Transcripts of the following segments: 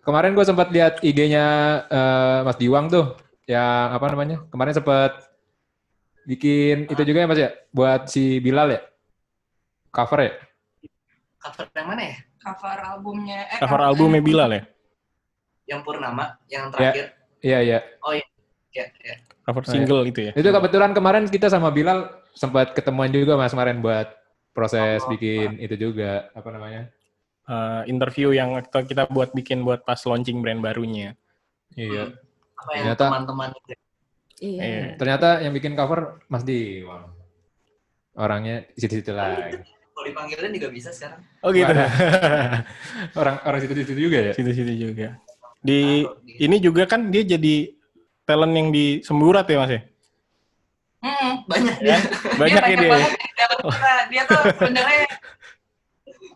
kemarin gue sempat lihat IG-nya uh, Mas Diwang tuh, yang apa namanya? Kemarin sempat bikin itu juga ya Mas ya, buat si Bilal ya, cover ya? Cover yang mana ya? Cover albumnya. Eh, Cover albumnya Bilal ya? Yang Purnama, yang terakhir. Iya iya. Oh iya, ya, ya. Cover Oh, iya. single itu ya? Itu kebetulan kemarin kita sama Bilal sempat ketemuan juga Mas kemarin buat proses Oh, bikin itu juga apa namanya? Eh, interview yang kita kita buat bikin buat pas launching brand barunya. Iya. Apa yang Ternyata- teman-teman itu? Iya. Iya. Ternyata yang bikin cover Mas Diwang. Orangnya di situ-situ lagi. Kalau dipanggilin juga bisa sekarang. Oh gitu. orang orang situ-situ juga ya? Situ-situ juga. Di di- ini juga kan dia jadi talent yang di Semburat ya Mas ya? Mm-mm. banyak Ya, dia, banyak ya dia. banget di kita. Dia tuh sebenarnya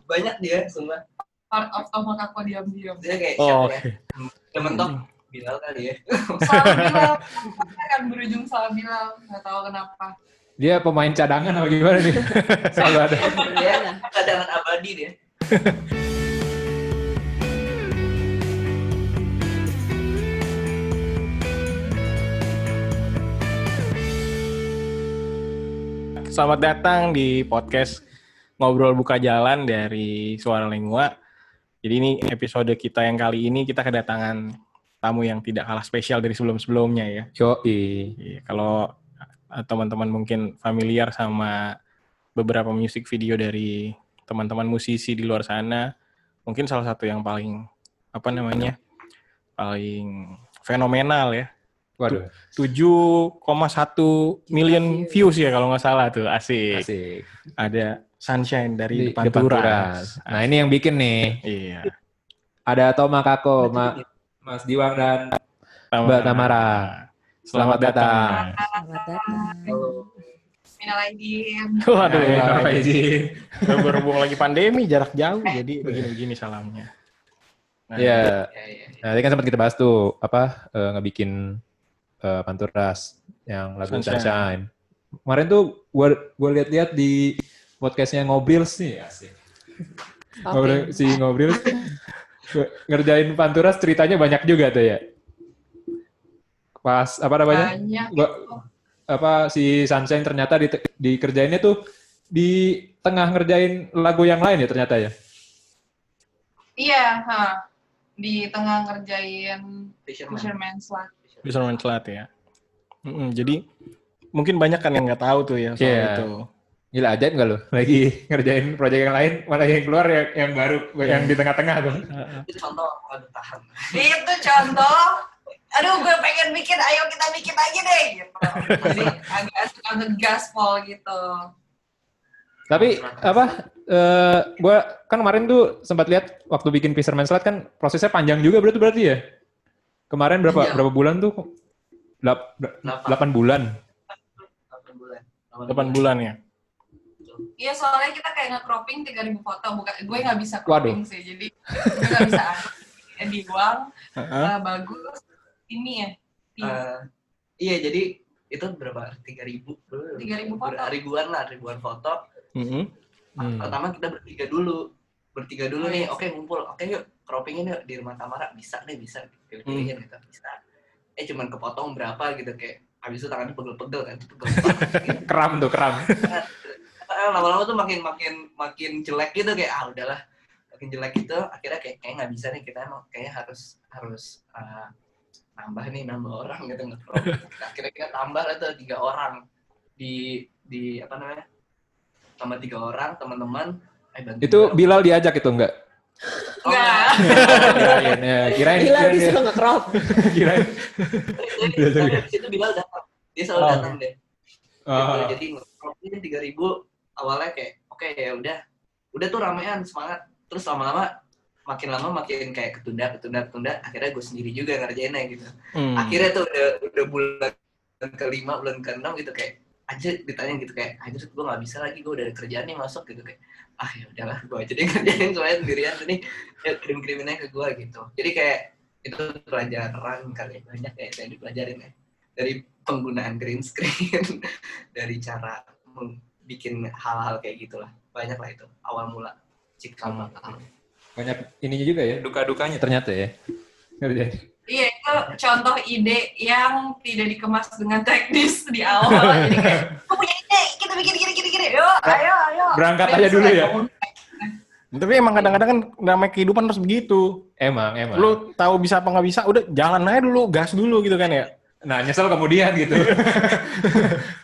banyak dia semua. part of Tomo Kako diam-diam. Dia kayak Oh, siapa ya? Dia mentok Bilal kali ya. Salah Bilal. kan berujung salah Bilal. Nggak tahu kenapa. Dia pemain cadangan apa gimana nih? Selalu ada. dia cadangan abadi dia. Selamat datang di podcast Ngobrol Buka Jalan dari Suara Lengua. Jadi ini episode kita yang kali ini kita kedatangan tamu yang tidak kalah spesial dari sebelum-sebelumnya ya. Yoi. Iya, kalau teman-teman mungkin familiar sama beberapa musik video dari teman-teman musisi di luar sana, mungkin salah satu yang paling apa namanya? paling fenomenal ya. Waduh, 7,1 million views ya kalau nggak salah tuh. Asik. asik. Ada Sunshine dari Di depan, depan Turas. Turas. Nah ini yang bikin nih. Iya. Ada Toma Kako, Ma- Mas Diwang dan Mbak Tamara. Selamat datang. Selamat datang. Minal Aidin. Waduh, Ya, ya, apa izin? berhubung lagi pandemi, jarak jauh, jadi begini-begini salamnya. Nah, Iya. Ya, ya. Nah, tadi kan sempat kita bahas tuh apa eh, ngebikin eh, Panturas yang lagu Sunshine. Sunshine. Kemarin tuh gua gua lihat-lihat di podcastnya Ngobrils nih, asik. Ngobrol, si Ngobrils ngerjain Panturas ceritanya banyak juga tuh ya. Pas apa namanya? Banyak. Gua- apa si Sunshine ternyata di, dikerjainnya tuh di tengah ngerjain lagu yang lain ya ternyata ya. Iya, ha. di tengah ngerjain Fisherman. Fisherman's Luck. bisa mencelat ya. Mm-mm, jadi mungkin banyak kan yang nggak tahu tuh ya soal Iya. itu. Gila ajaib nggak lo? Lagi ngerjain proyek yang lain, malah yang keluar yang, yang baru, yang di tengah-tengah tuh. Itu contoh aduh tahan. Itu contoh. Aduh, gue pengen bikin, ayo kita bikin aja deh. Gitu. Jadi agak suka ngegaspol gitu. Tapi apa? eh gua kan kemarin tuh sempat lihat waktu bikin Fisherman's Slut kan prosesnya panjang juga berarti berarti ya. Kemarin berapa Iya. berapa bulan tuh? Delap- Delapan. 8 bulan. 8 bulan. 8 bulan ya. Iya, soalnya kita kayak nge-cropping 3000 foto. Bukan, gue nggak bisa Waduh. cropping sih. Jadi gue nggak bisa ya, dibuang. Heeh. eh, bagus. Ini ya. Iya. Eh, iya jadi itu berapa? 3000 belum. 3.000 foto. Ribuan lah, ribuan foto. Mm-mm. Hmm. Pertama kita bertiga dulu. Bertiga dulu Oh, nih, iya. oke ngumpul. Oke yuk, croppingin yuk di rumah Tamara. Bisa nih, bisa. Pilih-pilihin gitu. Bisa. Eh cuman kepotong berapa gitu kayak habis itu tangannya pegel-pegel kan. Pegel banget. Keram tuh, keram. Lama-lama tuh makin makin makin jelek gitu kayak ah udahlah makin jelek gitu akhirnya kayak kayak nggak bisa nih kita emang kayaknya harus harus eh, nambah nih nambah orang gitu nggak akhirnya kita tambah lah tuh tiga orang di di apa namanya tambah tiga orang teman-teman eh, bantu Itu bareng. Bilal diajak itu enggak? Oh, Enggak. kirain, ya, kirain, kirain, bisa nge-crop. kirain. Jadi, itu Bilal datang dia selalu Oh. datang deh Oh. jadi ini tiga ribu awalnya kayak oke ya udah. Udah tuh ramean semangat. Terus lama-lama makin lama makin kayak ketunda ketunda ketunda. Akhirnya gue sendiri juga ngerjainnya gitu. Hmm. akhirnya tuh udah udah bulan kelima bulan keenam gitu kayak aja ditanya gitu kayak aja gue nggak bisa lagi gue udah ada kerjaan nih masuk gitu kayak ah ya udahlah gue aja deh kerjain soalnya sendirian nih ya kirim kiriminnya ke gue gitu. Jadi kayak itu pelajaran kali ya, banyak ya yang dipelajarin ya. Dari penggunaan green screen dari cara meng- bikin hal-hal kayak gitulah banyak lah itu awal mula cikal bakal Banyak ininya juga ya, duka-dukanya ternyata ya. Ngerjain. Iya, itu contoh ide yang tidak dikemas dengan teknis di awal. Jadi kayak, aku punya ide, kita bikin gini, gini, gini. Yuk, ayo, ayo. Berangkat aja dulu ya? Tapi emang kadang-kadang kan namanya kehidupan harus begitu. Emang, emang. Lu tahu bisa apa nggak bisa, udah jalan aja dulu, gas dulu gitu kan ya. Nah, nyesel kemudian gitu.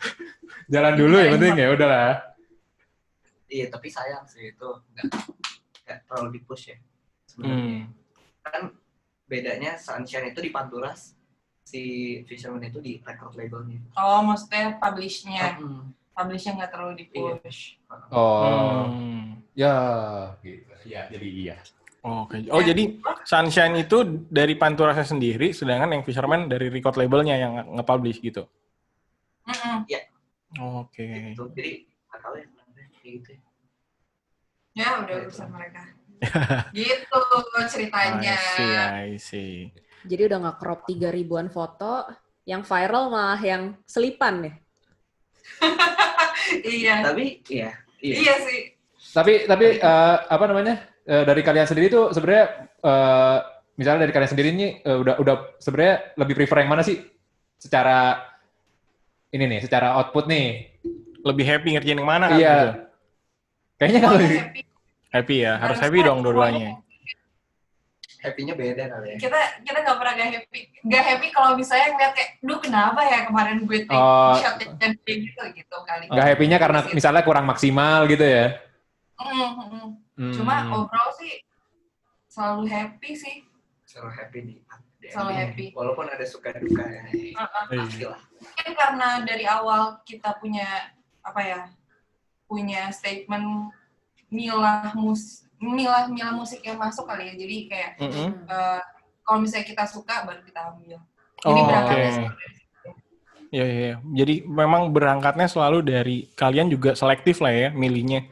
Jalan dulu ya penting ya udahlah. Iya, tapi sayang sih itu nggak nggak terlalu di push ya. Sebenarnya Hmm. kan bedanya Sunshine itu di Panturas, si Fisherman itu di record labelnya. Oh, maksudnya publish-nya. Hmm, Publish-nya nggak terlalu di Iya. push. Oh, Hmm. ya gitu. Ya, jadi iya. Oke. Oh, jadi Sunshine itu dari Panturasnya sendiri, sedangkan yang Fisherman dari record labelnya yang nge-publish gitu. Mm-mm. Oke. Gitu. Jadi nggak tahu ya gitu. ya. Ya, udah urusan mereka. gitu ceritanya. I see, I see. Jadi udah nggak crop 3 ribuan foto, yang viral malah yang selipan ya. iya. Tapi iya, iya. Iya sih. Tapi tapi eh, apa namanya? Eh, dari kalian sendiri tuh sebenarnya eh, misalnya dari kalian sendiri ini eh, udah udah sebenarnya lebih prefer yang mana sih? Secara ini nih, secara output nih. Lebih happy ngerjain yang mana kan? Iya. gitu? Kayaknya kalau happy. Happy ya, harus Harus happy dong dua-duanya. Happy-nya beda kali ya. kita kita nggak pernah gak happy gak happy kalau misalnya ngeliat kayak duh kenapa ya kemarin gue take Oh. shot dan kayak gitu gitu kali nggak happy-nya karena misalnya kurang maksimal gitu ya. Mm, mm, mm. Hmm. cuma overall sih selalu happy sih Selalu happy di, di Selalu ending. happy. Walaupun ada suka duka ya. Lah. mungkin karena dari awal kita punya apa ya punya statement milah mus milah milah musik yang masuk kali ya jadi kayak Mm-mm. eh, kalau misalnya kita suka baru kita ambil Oh, jadi oke. berangkatnya situ. Iya, iya, iya. Jadi memang berangkatnya selalu dari kalian juga selektif lah ya milihnya.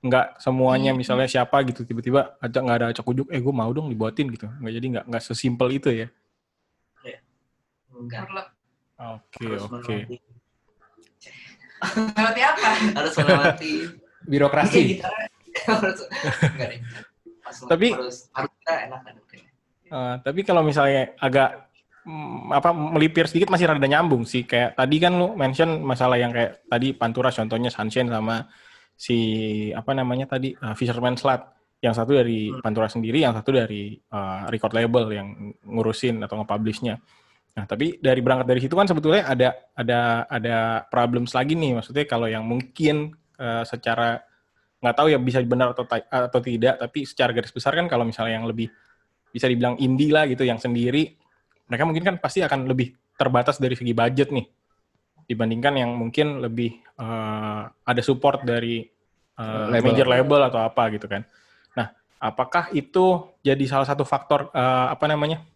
Nggak semuanya Iya. misalnya siapa gitu tiba-tiba ajak nggak ada acak ujuk, eh gue mau dong dibuatin gitu. Nggak jadi nggak nggak sesimpel itu ya. Enggak. Menurut- Oke oke. melewati. Berarti apa Harus melewati. birokrasi. Iya, harus. Enggak. Pas Tapi- harus harus kita enak kan. Eh, tapi kalau misalnya agak mm, apa melipir sedikit masih rada nyambung sih. Kayak tadi kan lu mention masalah yang kayak tadi Pantura contohnya Sunshine sama si apa namanya tadi uh, Fisherman Slut. Yang satu dari Hmm. Pantura sendiri, yang satu dari uh, record label yang ngurusin atau nge-publishnya. Nah, tapi dari berangkat dari situ kan sebetulnya ada ada ada problems lagi nih. Maksudnya kalau yang mungkin uh, secara nggak tahu ya bisa benar atau ta- atau tidak, tapi secara garis besar kan kalau misalnya yang lebih bisa dibilang indie lah gitu yang sendiri mereka mungkin kan pasti akan lebih terbatas dari segi budget nih dibandingkan yang mungkin lebih eh, ada support dari eh, Label. major label atau apa gitu kan. Nah apakah itu jadi salah satu faktor eh, apa namanya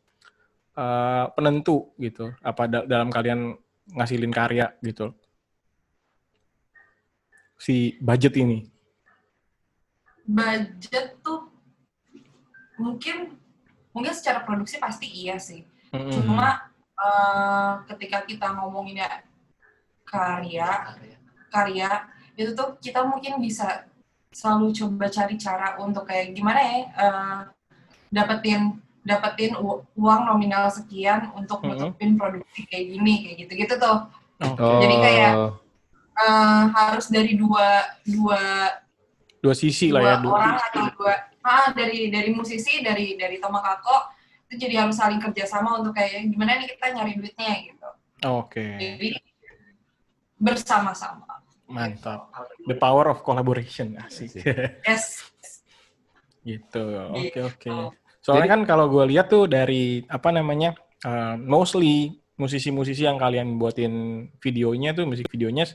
eh, penentu gitu? Apa da- dalam kalian ngasilin karya gitu? Si budget ini. Budget tuh mungkin mungkin secara produksi pasti iya sih. Mm-mm. cuma eh, ketika kita ngomongin ya karya karya. itu tuh kita mungkin bisa selalu coba cari cara untuk kayak gimana ya eh, dapetin dapetin uang nominal sekian untuk nutupin produksi kayak gini kayak gitu gitu tuh. Oh. Jadi kayak- Eh, harus dari dua dua dua sisi dua lah ya dua, orang atau dua ah dari dari musisi dari dari Toma Kako itu jadi harus saling kerjasama untuk kayak gimana nih kita nyari duitnya? gitu. Oke. Jadi bersama-sama. Mantap. The power of collaboration asik. Yes. Gitu. Oke Gitu. oke. Soalnya kan kalau gue lihat tuh dari apa namanya uh, mostly musisi-musisi yang kalian buatin videonya tuh musik videonya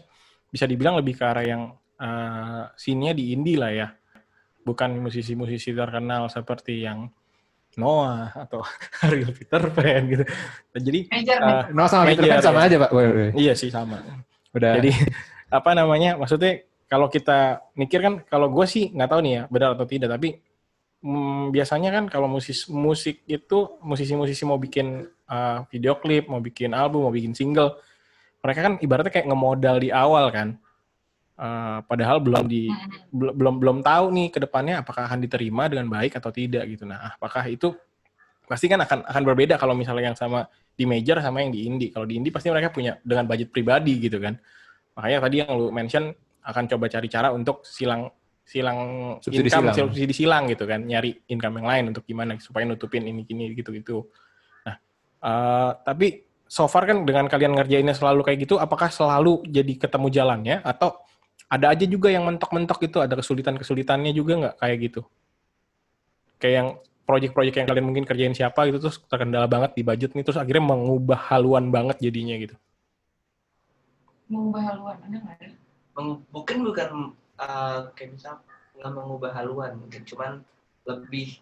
bisa dibilang lebih ke arah yang uh, scene-nya di indie lah ya. Bukan musisi-musisi terkenal seperti yang Noah atau Ariel Peter Pan gitu. Jadi major uh, No sama Peter Pan sama ya. aja, Pak. Iya sih sama Udah. Jadi apa namanya? Maksudnya kalau kita mikir kan, kalau gue sih nggak tahu nih ya benar atau tidak, tapi mm, biasanya kan kalau musis musik itu musisi-musisi mau bikin uh, video klip, mau bikin album, mau bikin single, mereka kan ibaratnya kayak ngemodal di awal kan. Uh, padahal belum di Mhm. bel- belum belum tahu nih ke depannya apakah akan diterima dengan baik atau tidak gitu. Nah, apakah itu pasti kan akan akan berbeda kalau misalnya yang sama di major sama yang di indie. Kalau di indie pasti mereka punya dengan budget pribadi gitu kan. Makanya tadi yang lu mention akan coba cari cara untuk silang silang Subsidi income, silang. subsidi silang gitu kan, nyari income yang lain untuk gimana supaya nutupin ini gini gitu gitu. Nah, eh, tapi so far kan dengan kalian ngerjainnya selalu kayak gitu, apakah selalu jadi ketemu jalannya atau ada aja juga yang mentok-mentok gitu, ada kesulitan-kesulitannya juga nggak kayak gitu? Kayak yang project-project yang kalian mungkin kerjain siapa gitu terus terkendala banget di budget nih terus akhirnya mengubah haluan banget jadinya gitu. Mengubah haluan, ada nggak ya? Meng- mungkin bukan uh, kayak misal nggak mengubah haluan mungkin cuman lebih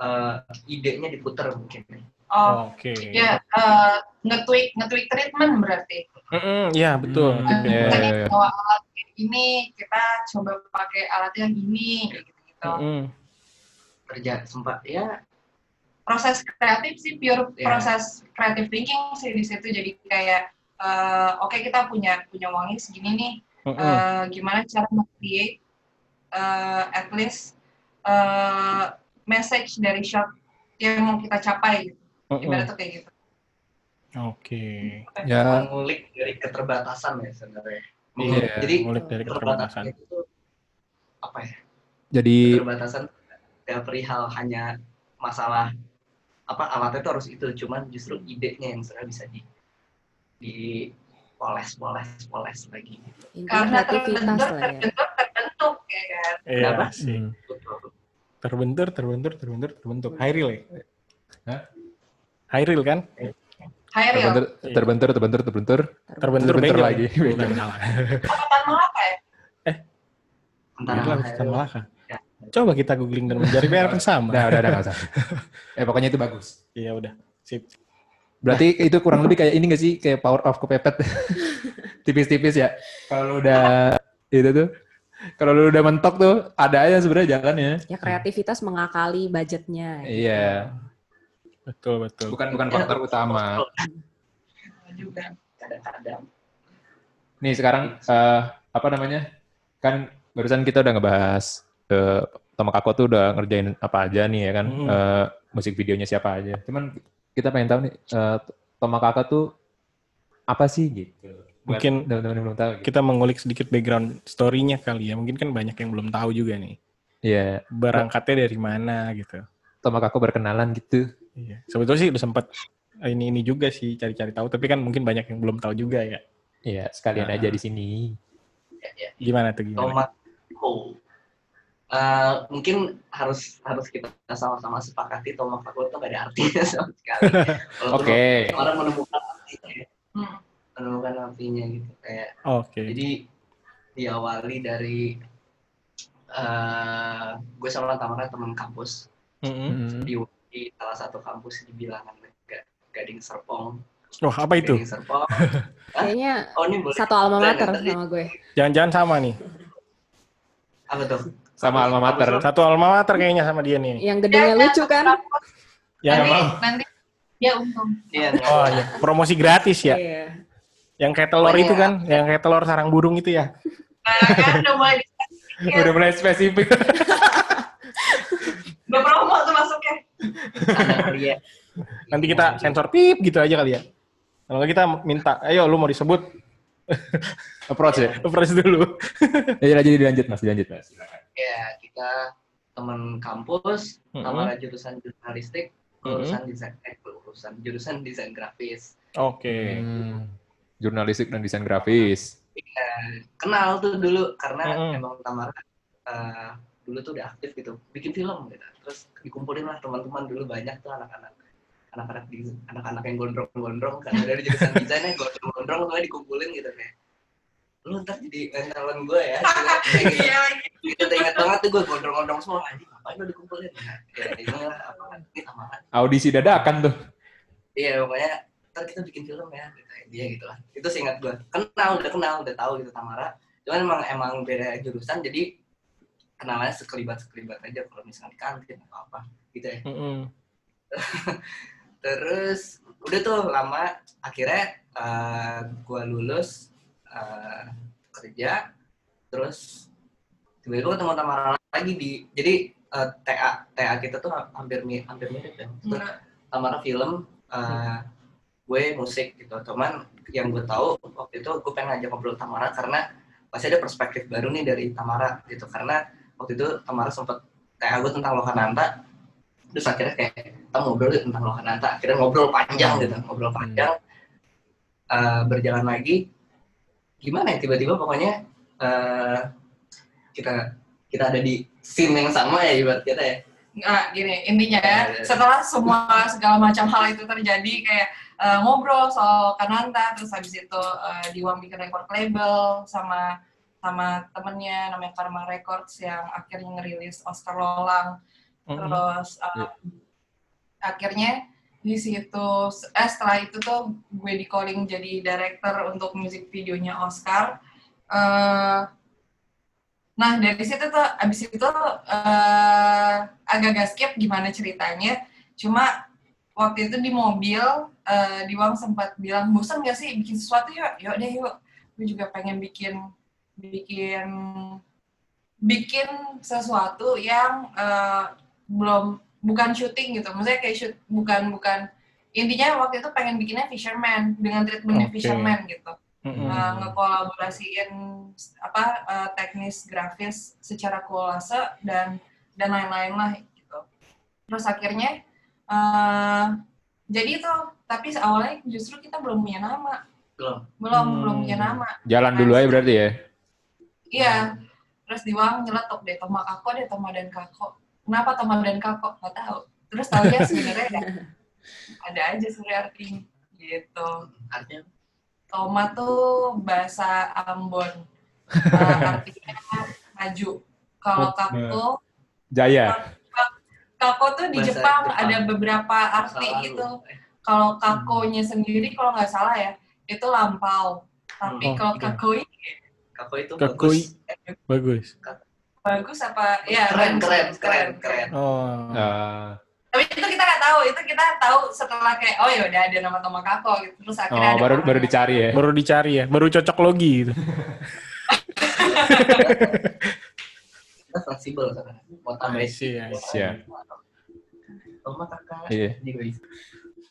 uh, idenya diputer mungkin Oh, Oke. ya eh, nge-tweak nge-tweak treatment berarti. Iya betul. Hmm, iya, Kita iya, nih iya. bawa alat kayak gini, kita coba pakai alat yang ini, gitu-gitu. Mm-mm. Kerja sempat ya Proses kreatif sih pure Iya. proses creative thinking sih di situ. Jadi kayak eh, oke kita punya punya uangnya segini nih, Mm-mm. eh, gimana cara nge-create eh, at least eh, message dari shot yang mau kita capai gitu. Mm-mm. Ibaratnya kayak gitu. Oke. Ya, mengulik dari keterbatasan ya sebenarnya Iya, jadi Mulai dari keterbatasan. keterbatasan itu apa ya jadi keterbatasan perihal hanya masalah apa alatnya itu harus itu cuman justru idenya yang sebenarnya bisa di di poles poles poles lagi gitu. Intinya Karena terbentur, ya. terbentur, terbentuk ya kan. Iya Kenapa? sih. Hmm. Terbentur, terbentur, terbentur, terbentuk. Hairil ya? Hah? Hairil kan? Hairil, terbentur, Iya. terbentur, terbentur, terbentur. Terbentur, Terbentur bengkel. lagi. Bukan, salah. Melaka ya? Antara Hairil- Hutan Malaka. Ya. Coba kita googling dan mencari PR yang sama. Udah, udah, udah, nggak usah. Eh, pokoknya itu bagus. Iya udah. Sip. Berarti itu kurang lebih kayak ini nggak sih? Kayak power of kepepet. Tipis-tipis ya. Kalau udah, itu tuh. Kalau lu udah mentok tuh, ada aja sebenarnya jalannya. Ya kreativitas mengakali budgetnya. Iya. Betul, betul. Bukan bukan faktor utama. Juga. kadang-kadang Nih sekarang eh, apa namanya? Kan barusan kita udah ngebahas eh Tomakako tuh udah ngerjain apa aja nih ya kan? Hmm. Eh, musik videonya siapa aja. Cuman kita pengen tahu nih eh Tomakako tuh apa sih gitu. Mungkin teman-teman belum tahu. Gitu. Kita mengulik sedikit background story-nya kali ya. Mungkin kan banyak yang belum tahu juga nih. Iya, Berangkatnya dari mana gitu. Tomakako berkenalan gitu. Iya. Sebetulnya sih udah sempat ini ini juga sih cari-cari tahu, tapi kan mungkin banyak yang belum tahu juga ya. Iya, sekalian Ah. aja di sini. ya, ya. Gimana tuh gimana? Tomahawk. Eh, mungkin harus harus kita sama-sama sepakati Tomahawk itu gak ada artinya sama sekali. Oke. Orang menemukan artinya, Hmm. menemukan artinya gitu kayak Oke. jadi diawali dari eh gue sama Tamara teman kampus Mm-mm. Mm. di, di salah satu kampus di bilangan Ga- Gading Serpong. Wah, apa itu? Gading Serpong. Kayaknya Oh ini boleh. satu alma mater sama gue. Jangan-jangan sama nih. Apa tuh? Sama alma mater. Satu alma mater kayaknya sama dia nih. Yang gedungnya lucu kan? Yang nanti, apa? nanti dia untung. Iya. Oh iya, promosi gratis ya. Iya. Yang kayak telur Pokoknya- itu kan, yang kayak telur sarang burung itu ya. Nah, kan udah mulai di Udah mulai spesifik. udah promo tuh masuknya. Pria. Nanti kita sensor pip gitu aja kali ya. Kalau kita minta, ayo lu mau disebut, Approach ya. press dulu. Ya, jadi dilanjut mas, dilanjut mas. Ya, kita teman kampus, Mm-mm. Tamara jurusan jurnalistik, Mm-mm. urusan desain eh urusan jurusan desain grafis. Oke. Hmm, jurnalistik dan desain grafis. Ya, kenal tuh dulu karena Mm-mm. emang Tamara eh, dulu tuh udah aktif gitu, bikin film gitu. Terus dikumpulin lah teman-teman dulu banyak tuh anak-anak anak-anak di anak-anak yang gondrong-gondrong karena dari jurusan desainnya gondrong-gondrong soalnya dikumpulin gitu kayak lu ntar jadi mentoran gue ya. Iya kita ingat banget tuh gue gondrong-gondrong semua. Anjing ngapain lu dikumpulin? Nah, ya inilah apa ini tambahan. Audisi dadakan tuh. iya pokoknya ntar kita bikin film ya gitu dia gitu lah. Itu seingat gue kenal udah kenal udah tahu gitu Tamara. Cuman emang emang beda jurusan jadi kenalannya sekelibat sekelibat aja. Kalau misalnya di kantin atau apa gitu ya. Mm-mm. terus udah tuh lama. Akhirnya eh, gua lulus eh, kerja terus tiba-tiba ketemu Tamara lagi di jadi eh, TA TA kita tuh hampir mi- hampir mirip ya Maksudnya, Tamara film, uh, gue musik gitu. Cuman yang gue tahu waktu itu gue pengen ngajak ngobrol Tamara karena pasti ada perspektif baru nih dari Tamara gitu. Karena waktu itu Tamara sempat kayak gue tentang Lokananta, terus akhirnya kayak kita ngobrol gitu tentang Lokananta. Akhirnya ngobrol panjang gitu, ngobrol panjang. Uh, berjalan lagi, gimana ya tiba-tiba pokoknya uh, kita kita ada di scene yang sama ya ibarat kita ya Nggak, gini, intinya ya, setelah semua segala macam hal itu terjadi, kayak uh, ngobrol soal Kananta, terus habis itu uh, Diwang bikin record label sama sama temennya namanya Karma Records yang akhirnya ngerilis Oscar Lolang, Mm-mm. terus uh, Iya. akhirnya di situ, eh setelah itu tuh gue di calling jadi director untuk music videonya Oscar. Eh, Nah, dari situ tuh, abis itu eh, agak-agak skip gimana ceritanya. Cuma waktu itu di mobil, eh, Diwang sempat bilang, bosan gak sih bikin sesuatu yuk? Yuk deh yuk. Gue juga pengen bikin bikin bikin sesuatu yang eh, belum bukan syuting gitu. Maksudnya kayak shoot, bukan bukan intinya waktu itu pengen bikinnya fisherman dengan treatmentnya Oke. fisherman gitu Mm-mm. uh, ngekolaborasiin apa uh, teknis grafis secara kolase dan dan lain-lain lah gitu. Terus akhirnya uh, jadi itu tapi awalnya justru kita belum punya nama, belum belum Hmm. belum punya nama. Jalan dulu aja berarti ya. Iya. Terus Diwang nyeletuk deh Toma Kako deh Toma dan Kako. Kenapa Toma dan Kako? Gak tahu. Terus tahu ya sebenarnya ada, ada aja sebenarnya artinya gitu. artinya Toma tuh bahasa Ambon. Uh, artinya maju. Kalau kako, Jaya. kako tuh di Jepang, Jepang. ada beberapa arti masa gitu. Kalau kakonya sendiri kalau nggak salah ya, itu lampau. Tapi Oh, kalau iya. kakoi Kako itu Kakoi. bagus Bagus. Bagus apa? Ya, keren keren keren keren Oh. Eh, Tapi itu kita nggak tahu, itu kita tahu setelah kayak oh ya udah ada nama Toma Kako gitu. Terus akhirnya oh, ada baru baru dicari ya. Baru dicari ya, baru cocok logi gitu. kita fleksibel kan mau tambah see. Siap. oh mah kakak Iya.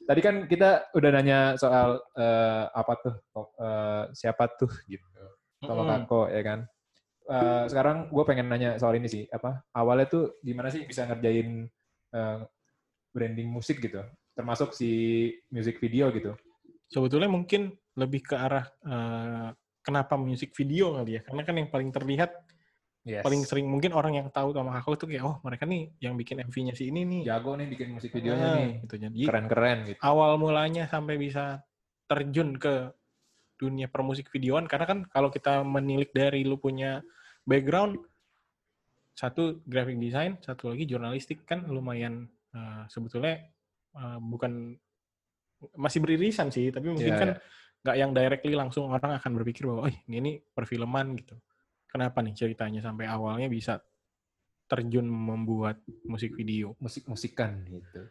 Tadi kan kita udah nanya soal eh, apa tuh eh, siapa tuh gitu. Kalau Mm-mm. Kako ya kan. Eh, sekarang gue pengen nanya soal ini sih apa awalnya tuh gimana sih bisa ngerjain eh, branding musik gitu termasuk si music video gitu Sebetulnya mungkin lebih ke arah eh, kenapa musik video kali ya. Karena kan yang paling terlihat, yes. paling sering mungkin orang yang tahu sama aku tuh kayak, oh mereka nih yang bikin MV-nya si ini nih. jago nih bikin musik videonya Nah, nih Gitu. Jadi keren-keren gitu awal mulanya sampai bisa terjun ke dunia permusik videoan karena kan kalau kita menilik dari lu punya background satu graphic design satu lagi jurnalistik. Kan lumayan eh, sebetulnya eh, bukan masih beririsan sih tapi mungkin Iya, kan iya. nggak yang directly langsung orang akan berpikir bahwa oh ini, ini perfilman gitu. Kenapa nih ceritanya sampai awalnya bisa terjun membuat musik video? Musik-musikan gitu.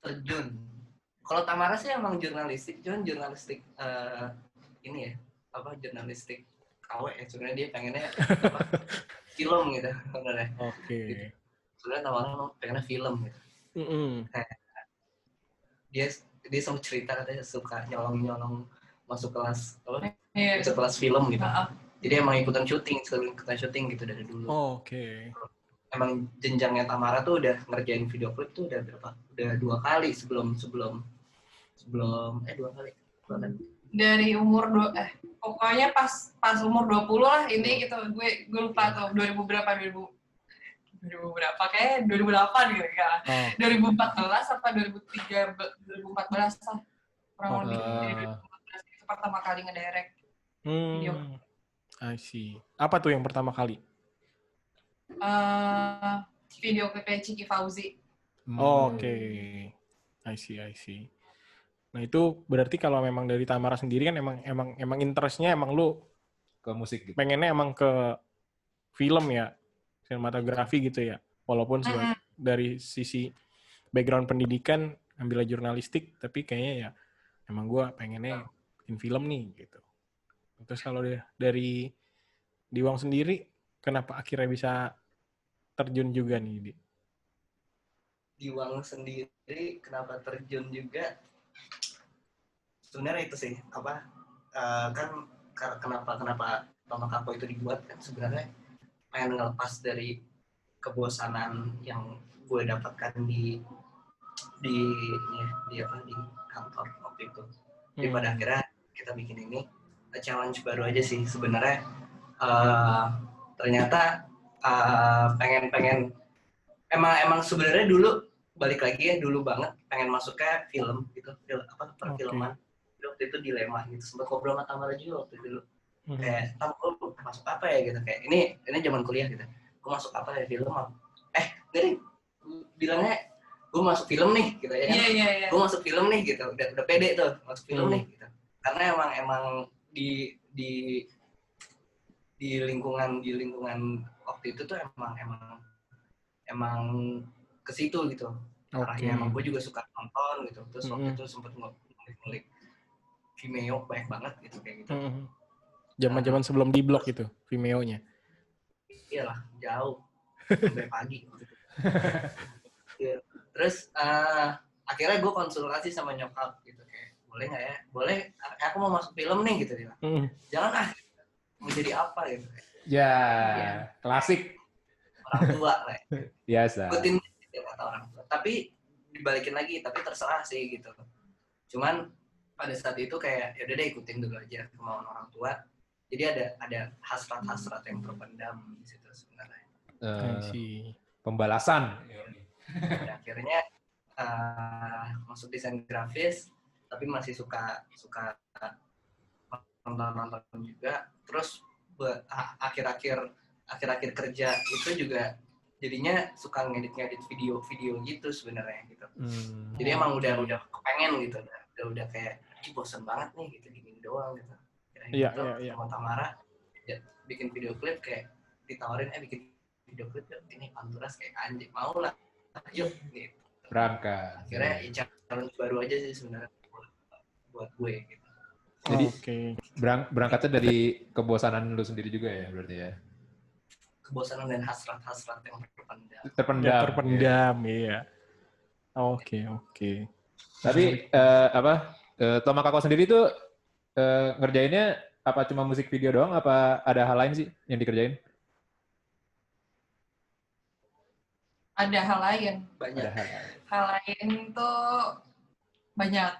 Terjun kalau Tamara sih emang jurnalistik cuman jurnalistik eh, ini ya apa jurnalistik KW ya sebenarnya dia pengennya apa, film gitu sebenarnya. Oke. Sebenarnya Tamara pengennya film gitu. Mm-mm. dia dia selalu cerita katanya suka nyolong nyolong masuk kelas apa Iya. masuk kelas film gitu. Heeh. jadi emang ikutan syuting selalu ikutan syuting gitu dari dulu. Oke. Emang jenjangnya Tamara tuh udah ngerjain video klip tuh udah berapa? Udah dua kali sebelum sebelum sebelum eh dua kali dua dari umur dua eh pokoknya pas pas umur 20 lah ini gitu gue gue lupa tuh 2000 berapa 2000 2000 berapa kayak 2008 gitu kan Oh, 2014 apa 2003 2014 lah kurang Oh, lebih dari eh. 2014 itu pertama kali ngedirect Video. Hmm, I see. Apa tuh yang pertama kali? eh video klipnya Ciki Fauzi. Oh, Oke, I see, I see. Nah itu berarti kalau memang dari Tamara sendiri kan emang emang emang interestnya emang lu ke musik gitu pengennya emang ke film ya, sinematografi gitu ya. Walaupun seba- Mm-mm. dari sisi background pendidikan ambil jurnalistik, tapi kayaknya ya emang gua pengennya bikin film nih gitu. Terus kalau dia- dari Diwang sendiri, kenapa akhirnya bisa terjun juga nih di di uang sendiri kenapa terjun juga sebenarnya itu sih apa eh, kan ka- kenapa kenapa Toma Kapo itu dibuat kan sebenarnya pengen ngelepas dari kebosanan yang gue dapatkan di di ya, di apa di kantor waktu itu jadi Hmm. pada akhirnya kita bikin ini a challenge baru aja sih sebenarnya eh, ternyata eh, pengen pengen emang emang sebenarnya dulu balik lagi ya dulu banget pengen masuk ke film gitu film apa perfilman. Jadi waktu itu dilema gitu sempat ngobrol sama Tamara juga waktu itu dulu. Hmm. kayak tam masuk apa ya? Gitu kayak ini ini zaman kuliah gitu. Gue masuk apa ya film apa? eh jadi bilangnya gue masuk film nih gitu ya kan. Iya iya iya. gue masuk film nih gitu. Udah udah pede tuh masuk film Hmm. nih gitu. Karena emang emang di di di lingkungan di lingkungan waktu itu tuh emang emang emang ke situ gitu Arahnya emang gue juga suka nonton gitu terus waktu Hmm. itu sempet ngulik-ngulik Vimeo banyak banget gitu kayak gitu Hmm. Zaman-zaman sebelum di blok itu Vimeo-nya. iyalah jauh sampai pagi gitu. Terus eh, akhirnya gue konsultasi sama nyokap gitu kayak boleh nggak ya boleh aku mau masuk film nih gitu dia Hmm. jangan ah mau jadi apa gitu Ya, Iya. klasik orang tua lah biasa. ikutin kata orang tua tapi dibalikin lagi tapi terserah sih gitu cuman pada saat itu kayak ya udah deh ikutin dulu aja kemauan orang tua jadi ada ada hasrat-hasrat yang terpendam di situ sebenarnya see. pembalasan. dan akhirnya eh, masuk desain grafis tapi masih suka suka nonton nonton juga terus akhir-akhir akhir-akhir kerja itu juga jadinya suka ngedit-ngedit video-video gitu sebenarnya gitu Hmm. jadi emang udah udah kepengen gitu udah udah, udah kayak Ih, bosen banget nih gitu gini doang gitu Akhirnya Iya, gitu, iya, iya. sama Tamara ya, bikin video klip kayak ditawarin eh bikin video klip yuk ini panturas kayak anjing mau lah yuk gitu Berangkat. akhirnya ya challenge baru aja sih sebenarnya buat, buat gue gitu Jadi Oke. berang- berangkatnya dari kebosanan lu sendiri juga ya berarti ya. Kebosanan dan hasrat-hasrat yang terpendam Terpendam. Ya, terpendam, iya. Oke, oke. Tapi eh, apa? Eh, Toma Kako sendiri tuh eh, ngerjainnya apa cuma musik video doang? Apa ada hal lain sih yang dikerjain? Ada hal lain. banyak Ada hal lain. Hal lain tuh banyak.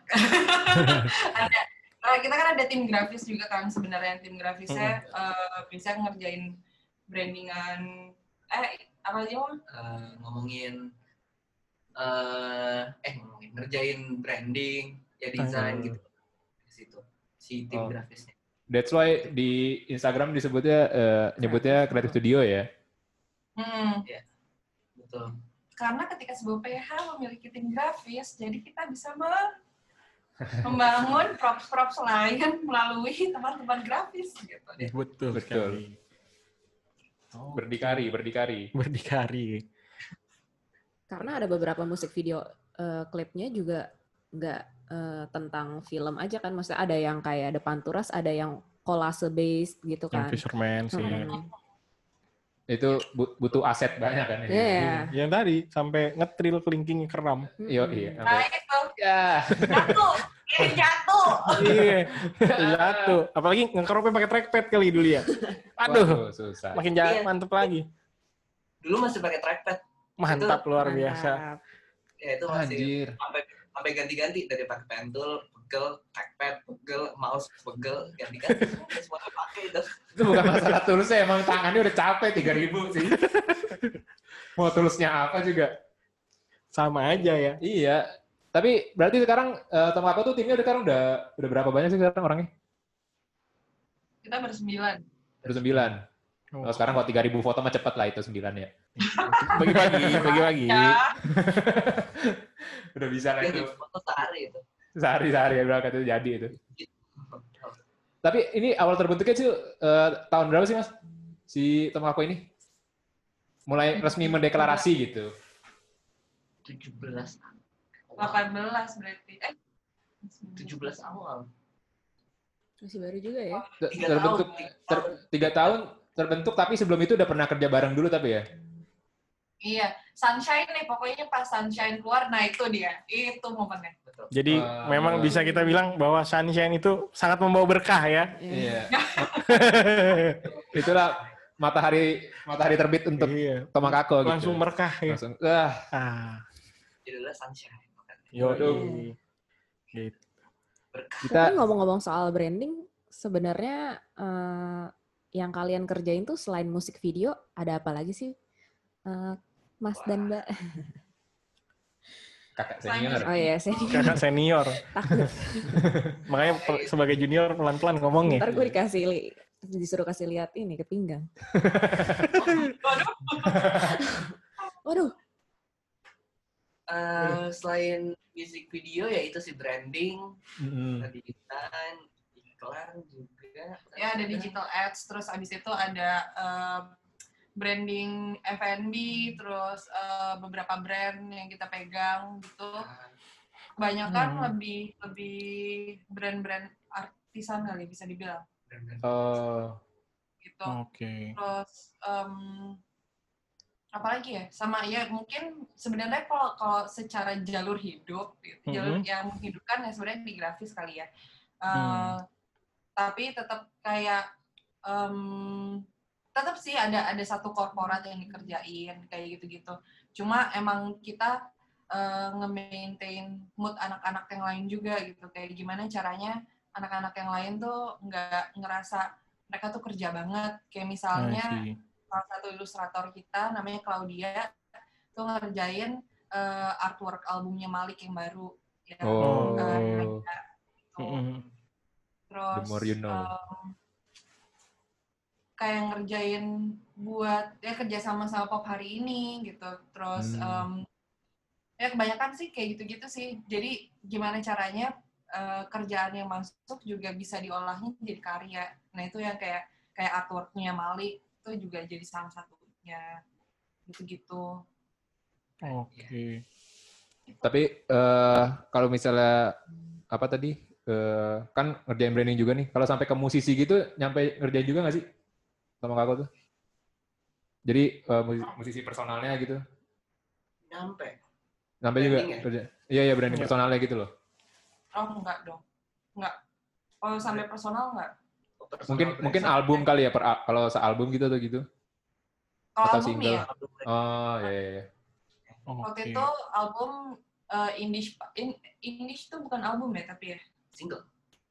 ada. Nah, kita kan ada tim grafis juga kan sebenarnya tim grafisnya eh, bisa ngerjain brandingan eh apa aja Mam? Eh, ngomongin eh eh ngomongin ngerjain branding ya desain gitu di situ si tim Oh. grafisnya That's why di Instagram disebutnya eh, nyebutnya Creative Studio ya. Hmm. betul Karena ketika sebuah PH memiliki tim grafis, jadi kita bisa me- membangun props-props lain melalui teman-teman grafis gitu deh. Betul, Betul. Oh, Berdikari, berdikari. berdikari. Karena ada beberapa musik video eh, klipnya juga nggak eh, tentang film aja kan. Maksudnya ada yang kayak ada panturas, ada yang kolase based gitu Yang kan. fisherman sih. Mm-mm. Itu bu- butuh aset banyak kan ya. Iya. Yang tadi sampai ngetril kelingking keram. Iya, iya. Nah itu, Ya. Jatuh, ini jatuh. iya. Jatuh. Apalagi ngekeropnya pakai trackpad kali dulu ya. Aduh, Waduh, susah. makin jalan Iya. mantep lagi. dulu masih pakai trackpad Mantap luar Mantap. biasa. ya itu masih Anjir. sampai sampai ganti-ganti dari pakai pentul pegel trackpad pegel mouse pegel ganti-ganti semua pakai itu Itu bukan masalah tulusnya, emang tangannya udah capek 3000 sih. Mau tulusnya apa juga. Sama aja ya. Iya. Tapi berarti sekarang eh, Tom Kako tuh timnya udah sekarang udah udah berapa banyak sih sekarang orangnya? Kita bersembilan. Udah sembilan. Oh. Oh, sekarang kalau 3000 foto mah cepet lah itu sembilan ya. Bagi-bagi, bagi-bagi. Ya, Udah bisa lah itu. foto sehari itu Sehari-sehari ya berangkat itu jadi itu. Tapi ini awal terbentuknya sih eh, tahun berapa sih mas? Si Tom Kako ini? Mulai resmi mendeklarasi gitu. 17 18 berarti. Eh, 17 awal Masih baru juga ya. Ter- Tiga terbentuk ter- tiga tahun terbentuk tapi sebelum itu udah pernah kerja bareng dulu tapi ya. Iya, sunshine nih pokoknya pas sunshine keluar, nah itu dia, itu momennya. betul Jadi Wah. memang bisa kita bilang bahwa sunshine itu sangat membawa berkah ya. Iya. Itulah matahari matahari terbit untuk iya. Tomakako gitu. Langsung berkah ya. Langsung. Ah, Ah, judulnya sunshine. Yo. Gitu. kita ngomong-ngomong soal branding, sebenarnya eh, yang kalian kerjain tuh selain musik video, ada apa lagi sih, Eh, Mas dan Mbak? kakak senior. Oh iya, saya Kakak senior. takut. Makanya sebagai junior pelan-pelan ngomongnya. Ntar gue dikasih li- disuruh kasih lihat ini ke pinggang. Waduh, Waduh, Eh, selain music video ya itu sih branding ada desain iklan juga ya ada digital ads, terus abis itu ada eh, branding F&B, terus eh, beberapa brand yang kita pegang gitu. Kebanyakan Hmm. lebih lebih brand-brand artisan kali bisa dibilang. Oh, gitu. Oke. Terus em, apalagi ya sama ya mungkin sebenarnya kalau kalau secara jalur hidup gitu, jalur yang menghidupkan ya sebenarnya di grafis kali ya. Eh, Hmm. tapi tetap kayak em, tetap sih ada ada satu korporat yang dikerjain kayak gitu-gitu. Cuma emang kita eh, nge-maintain mood anak-anak yang lain juga gitu. Kayak gimana caranya anak-anak yang lain tuh nggak ngerasa mereka tuh kerja banget. Kayak misalnya. Salah satu ilustrator kita namanya Claudia tuh ngerjain eh, artwork albumnya Malik yang baru ya. Oh. Eh, gitu. Mm-mm. terus The more you know. em, kayak ngerjain buat ya kerja sama sama pop hari ini gitu terus Hmm. em, ya kebanyakan sih kayak gitu-gitu sih jadi gimana caranya eh, kerjaan yang masuk juga bisa diolahnya jadi karya nah itu yang kayak kayak artworknya Malik itu juga jadi salah satunya gitu-gitu Oke. tapi eh kalau misalnya apa tadi eh, kan ngerjain branding juga nih. Kalau sampai ke musisi gitu, nyampe ngerjain juga nggak sih sama kakak tuh? Jadi eh, musi- musisi personalnya gitu, nyampe nyampe juga ya? kerja. Iya iya branding Iya. personalnya gitu loh. oh enggak dong enggak kalau sampai personal enggak Oh, Mungkin mungkin album kali ya per kalau sealbum gitu atau gitu. kalau Atau album single. ya Album brand. Oh iya iya. iya. Waktu Oke. itu album uh, Indish in, Indish tuh bukan album ya tapi ya single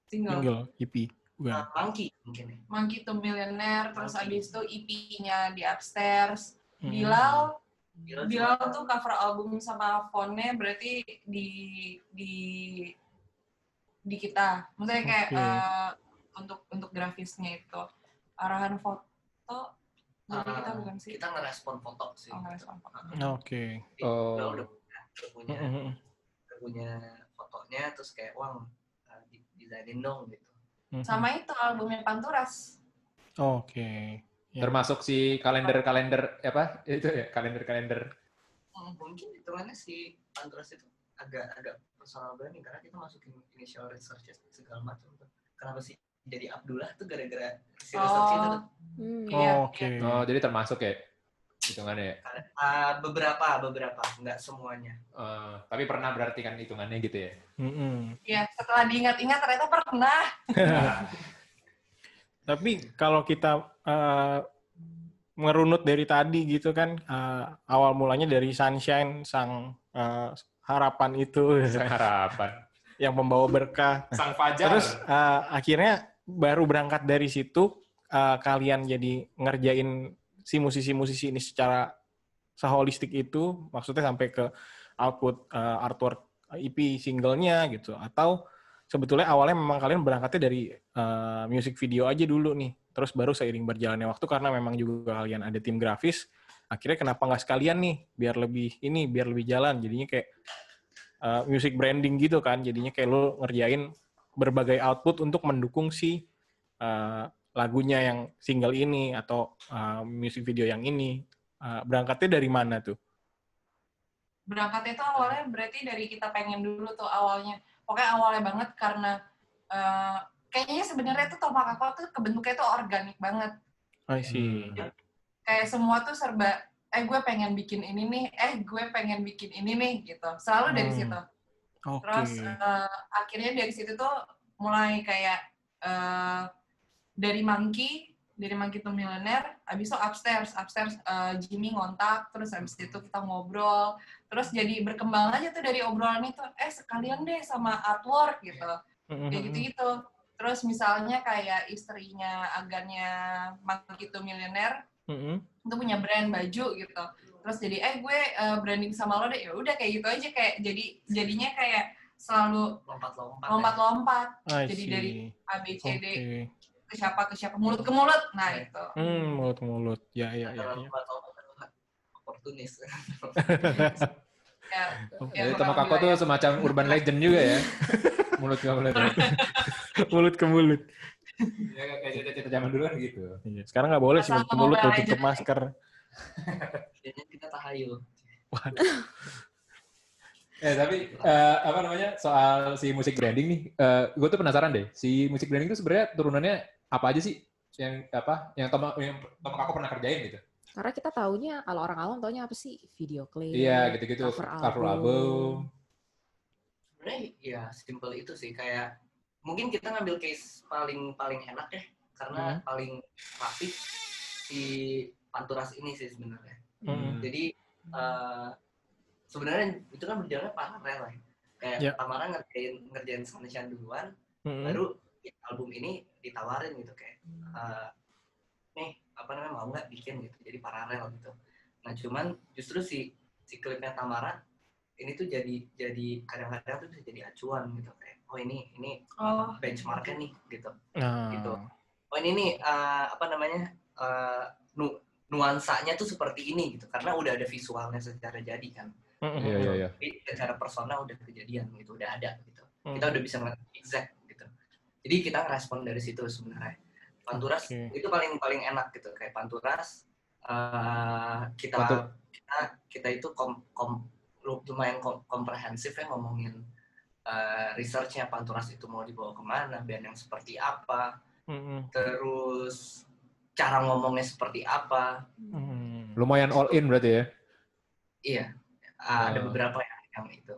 single. Single, EP. Bukan. Nah, monkey mungkin ya Monkey to Millionaire terus Monkey. abis itu EP-nya di Upstairs. Mm. Bilal Bilal Bilal tuh cover album sama fontnya berarti di di di kita. Maksudnya kayak Oke. uh, untuk untuk grafisnya itu arahan foto dari Ah, kita bukan sih? kita ngerespon foto sih Oh, ngerespon foto. Oke. Jadi, Oh. Bilal udah punya udah punya udah punya fotonya terus kayak uang uh, di- desainin dong gitu. Sama itu albumnya Panturas. Oke. Ya. Termasuk si kalender-kalender apa? Itu ya, kalender-kalender. Hmm. mungkin hitungannya si Antras itu agak agak personal branding karena kita masukin initial research segala macam tuh. Kenapa sih jadi Abdullah tuh gara-gara si research itu tuh. Hmm. Iya, Oke. Oh, jadi termasuk ya hitungannya ya. Ah, beberapa beberapa nggak semuanya. Eh, tapi pernah berarti kan hitungannya gitu ya. Mm-mm. Ya, setelah diingat-ingat ternyata pernah. Tapi kalau kita eh, merunut dari tadi gitu kan, eh, awal mulanya dari Sunshine, sang eh, harapan itu Sang harapan. yang membawa berkah. Sang fajar. Terus eh, akhirnya baru berangkat dari situ, eh, kalian jadi ngerjain si musisi-musisi ini secara seholistik itu, maksudnya sampai ke output eh, artwork EP singlenya gitu, atau sebetulnya awalnya memang kalian berangkatnya dari eh, music video aja dulu nih, terus baru seiring berjalannya waktu karena memang juga kalian ada tim grafis, akhirnya kenapa nggak sekalian nih, biar lebih ini, biar lebih jalan, jadinya kayak eh, music branding gitu kan, jadinya kayak lo ngerjain berbagai output untuk mendukung si eh, lagunya yang single ini atau eh, music video yang ini. Eh, berangkatnya dari mana tuh? Berangkatnya itu awalnya berarti dari kita pengen dulu tuh awalnya. Pokoknya awalnya banget karena eh, kayaknya sebenarnya tuh Tomakako tuh kebentuknya tuh organik banget. I see. Hmm. Kayak semua tuh serba eh gue pengen bikin ini nih, eh gue pengen bikin ini nih gitu. Selalu dari Hmm. situ. Oke. Terus eh, akhirnya dari situ tuh mulai kayak eh, dari monkey, dari monkey to millionaire, abis itu upstairs, upstairs eh, Jimmy ngontak, terus abis itu kita ngobrol, terus jadi berkembang aja tuh dari obrolan itu, eh sekalian deh sama artwork gitu, Mhm. kayak gitu-gitu. Terus misalnya kayak istrinya agannya monkey to millionaire, Mhm. itu punya brand baju gitu terus jadi eh gue eh, branding sama lo deh ya udah kayak gitu aja kayak jadi jadinya kayak selalu lompat-lompat. lompat-lompat I jadi see. dari A B C D Oke. ke siapa ke siapa mulut ke mulut nah itu Hmm, mulut ke mulut. Ya, ya, Ya, ya. ya. oportunis. ya, Oke. ya Jadi Tomokako lebih tuh ya. semacam urban legend juga ya. mulut ke mulut. ya. mulut ke mulut. Ya kayak cerita-cerita zaman dulu kan gitu. Iya. Sekarang nggak boleh sih mulut ke mulut tutup aja. masker. Jadinya kita tahayul. Eh tapi eh, apa namanya soal si musik branding nih, gue tuh penasaran deh. Si musik branding itu sebenarnya turunannya apa aja sih? Yang apa? Yang Tomo yang Tomokako pernah kerjain gitu? Karena kita taunya kalau orang awam taunya apa sih? Video klip. Iya gitu-gitu. cover Cover album. album. Sebenarnya ya simple itu sih kayak mungkin kita ngambil case paling paling enak ya karena paling rapi si Panturas ini sih sebenarnya. Hmm. Jadi eh, sebenarnya itu kan berjalannya paralel ya. Kayak Ya. Tamara ngerjain ngerjain Sunshine duluan, Mhm. baru di album ini ditawarin gitu kayak eh, nih apa namanya mau nggak bikin gitu jadi paralel gitu nah cuman justru si si klipnya Tamara ini tuh jadi jadi kadang-kadang tuh bisa jadi acuan gitu kayak oh ini ini oh benchmarknya nih gitu Nah, gitu. oh ini nih eh, apa namanya eh, nu- nuansanya tuh seperti ini gitu karena udah ada visualnya secara jadi kan Mhm. Iya iya iya. tapi secara persona udah kejadian gitu udah ada gitu Mhm. kita udah bisa ngeliat exact gitu jadi kita ngerespon dari situ sebenarnya Panturas Oke. itu paling paling enak gitu kayak Panturas eh, kita Pantu- kita kita itu kom, kom, lumayan kom- komprehensif ya ngomongin eh, researchnya Panturas itu mau dibawa ke mana band yang seperti apa Mhm. terus cara ngomongnya seperti apa Mhm. Lumayan all in berarti ya. iya ada Oh. beberapa yang, yang itu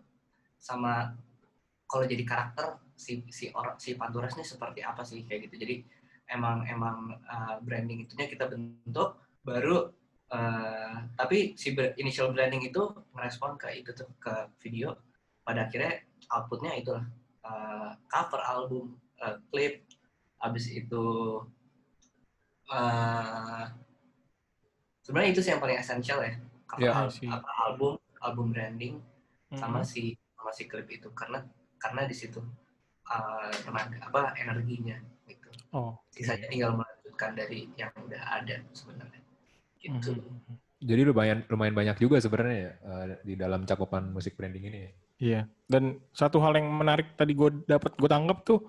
sama kalau jadi karakter si si orang si Panturas ini seperti apa sih kayak gitu jadi emang emang uh, branding itunya kita bentuk baru uh, tapi si initial branding itu merespon ke itu tuh ke video pada akhirnya outputnya itulah uh, cover album uh, klip habis itu uh, sebenarnya itu sih yang paling esensial ya al- I see. apa, album album branding sama Mhm. si sama si klip itu karena karena di situ uh, tenaga apa energinya gitu Oh. sisanya tinggal melanjutkan dari yang udah ada sebenarnya gitu Mhm. Jadi lumayan lumayan banyak juga sebenarnya ya eh, di dalam cakupan musik branding ini. Iya. Dan satu hal yang menarik tadi gue dapat gue tanggap tuh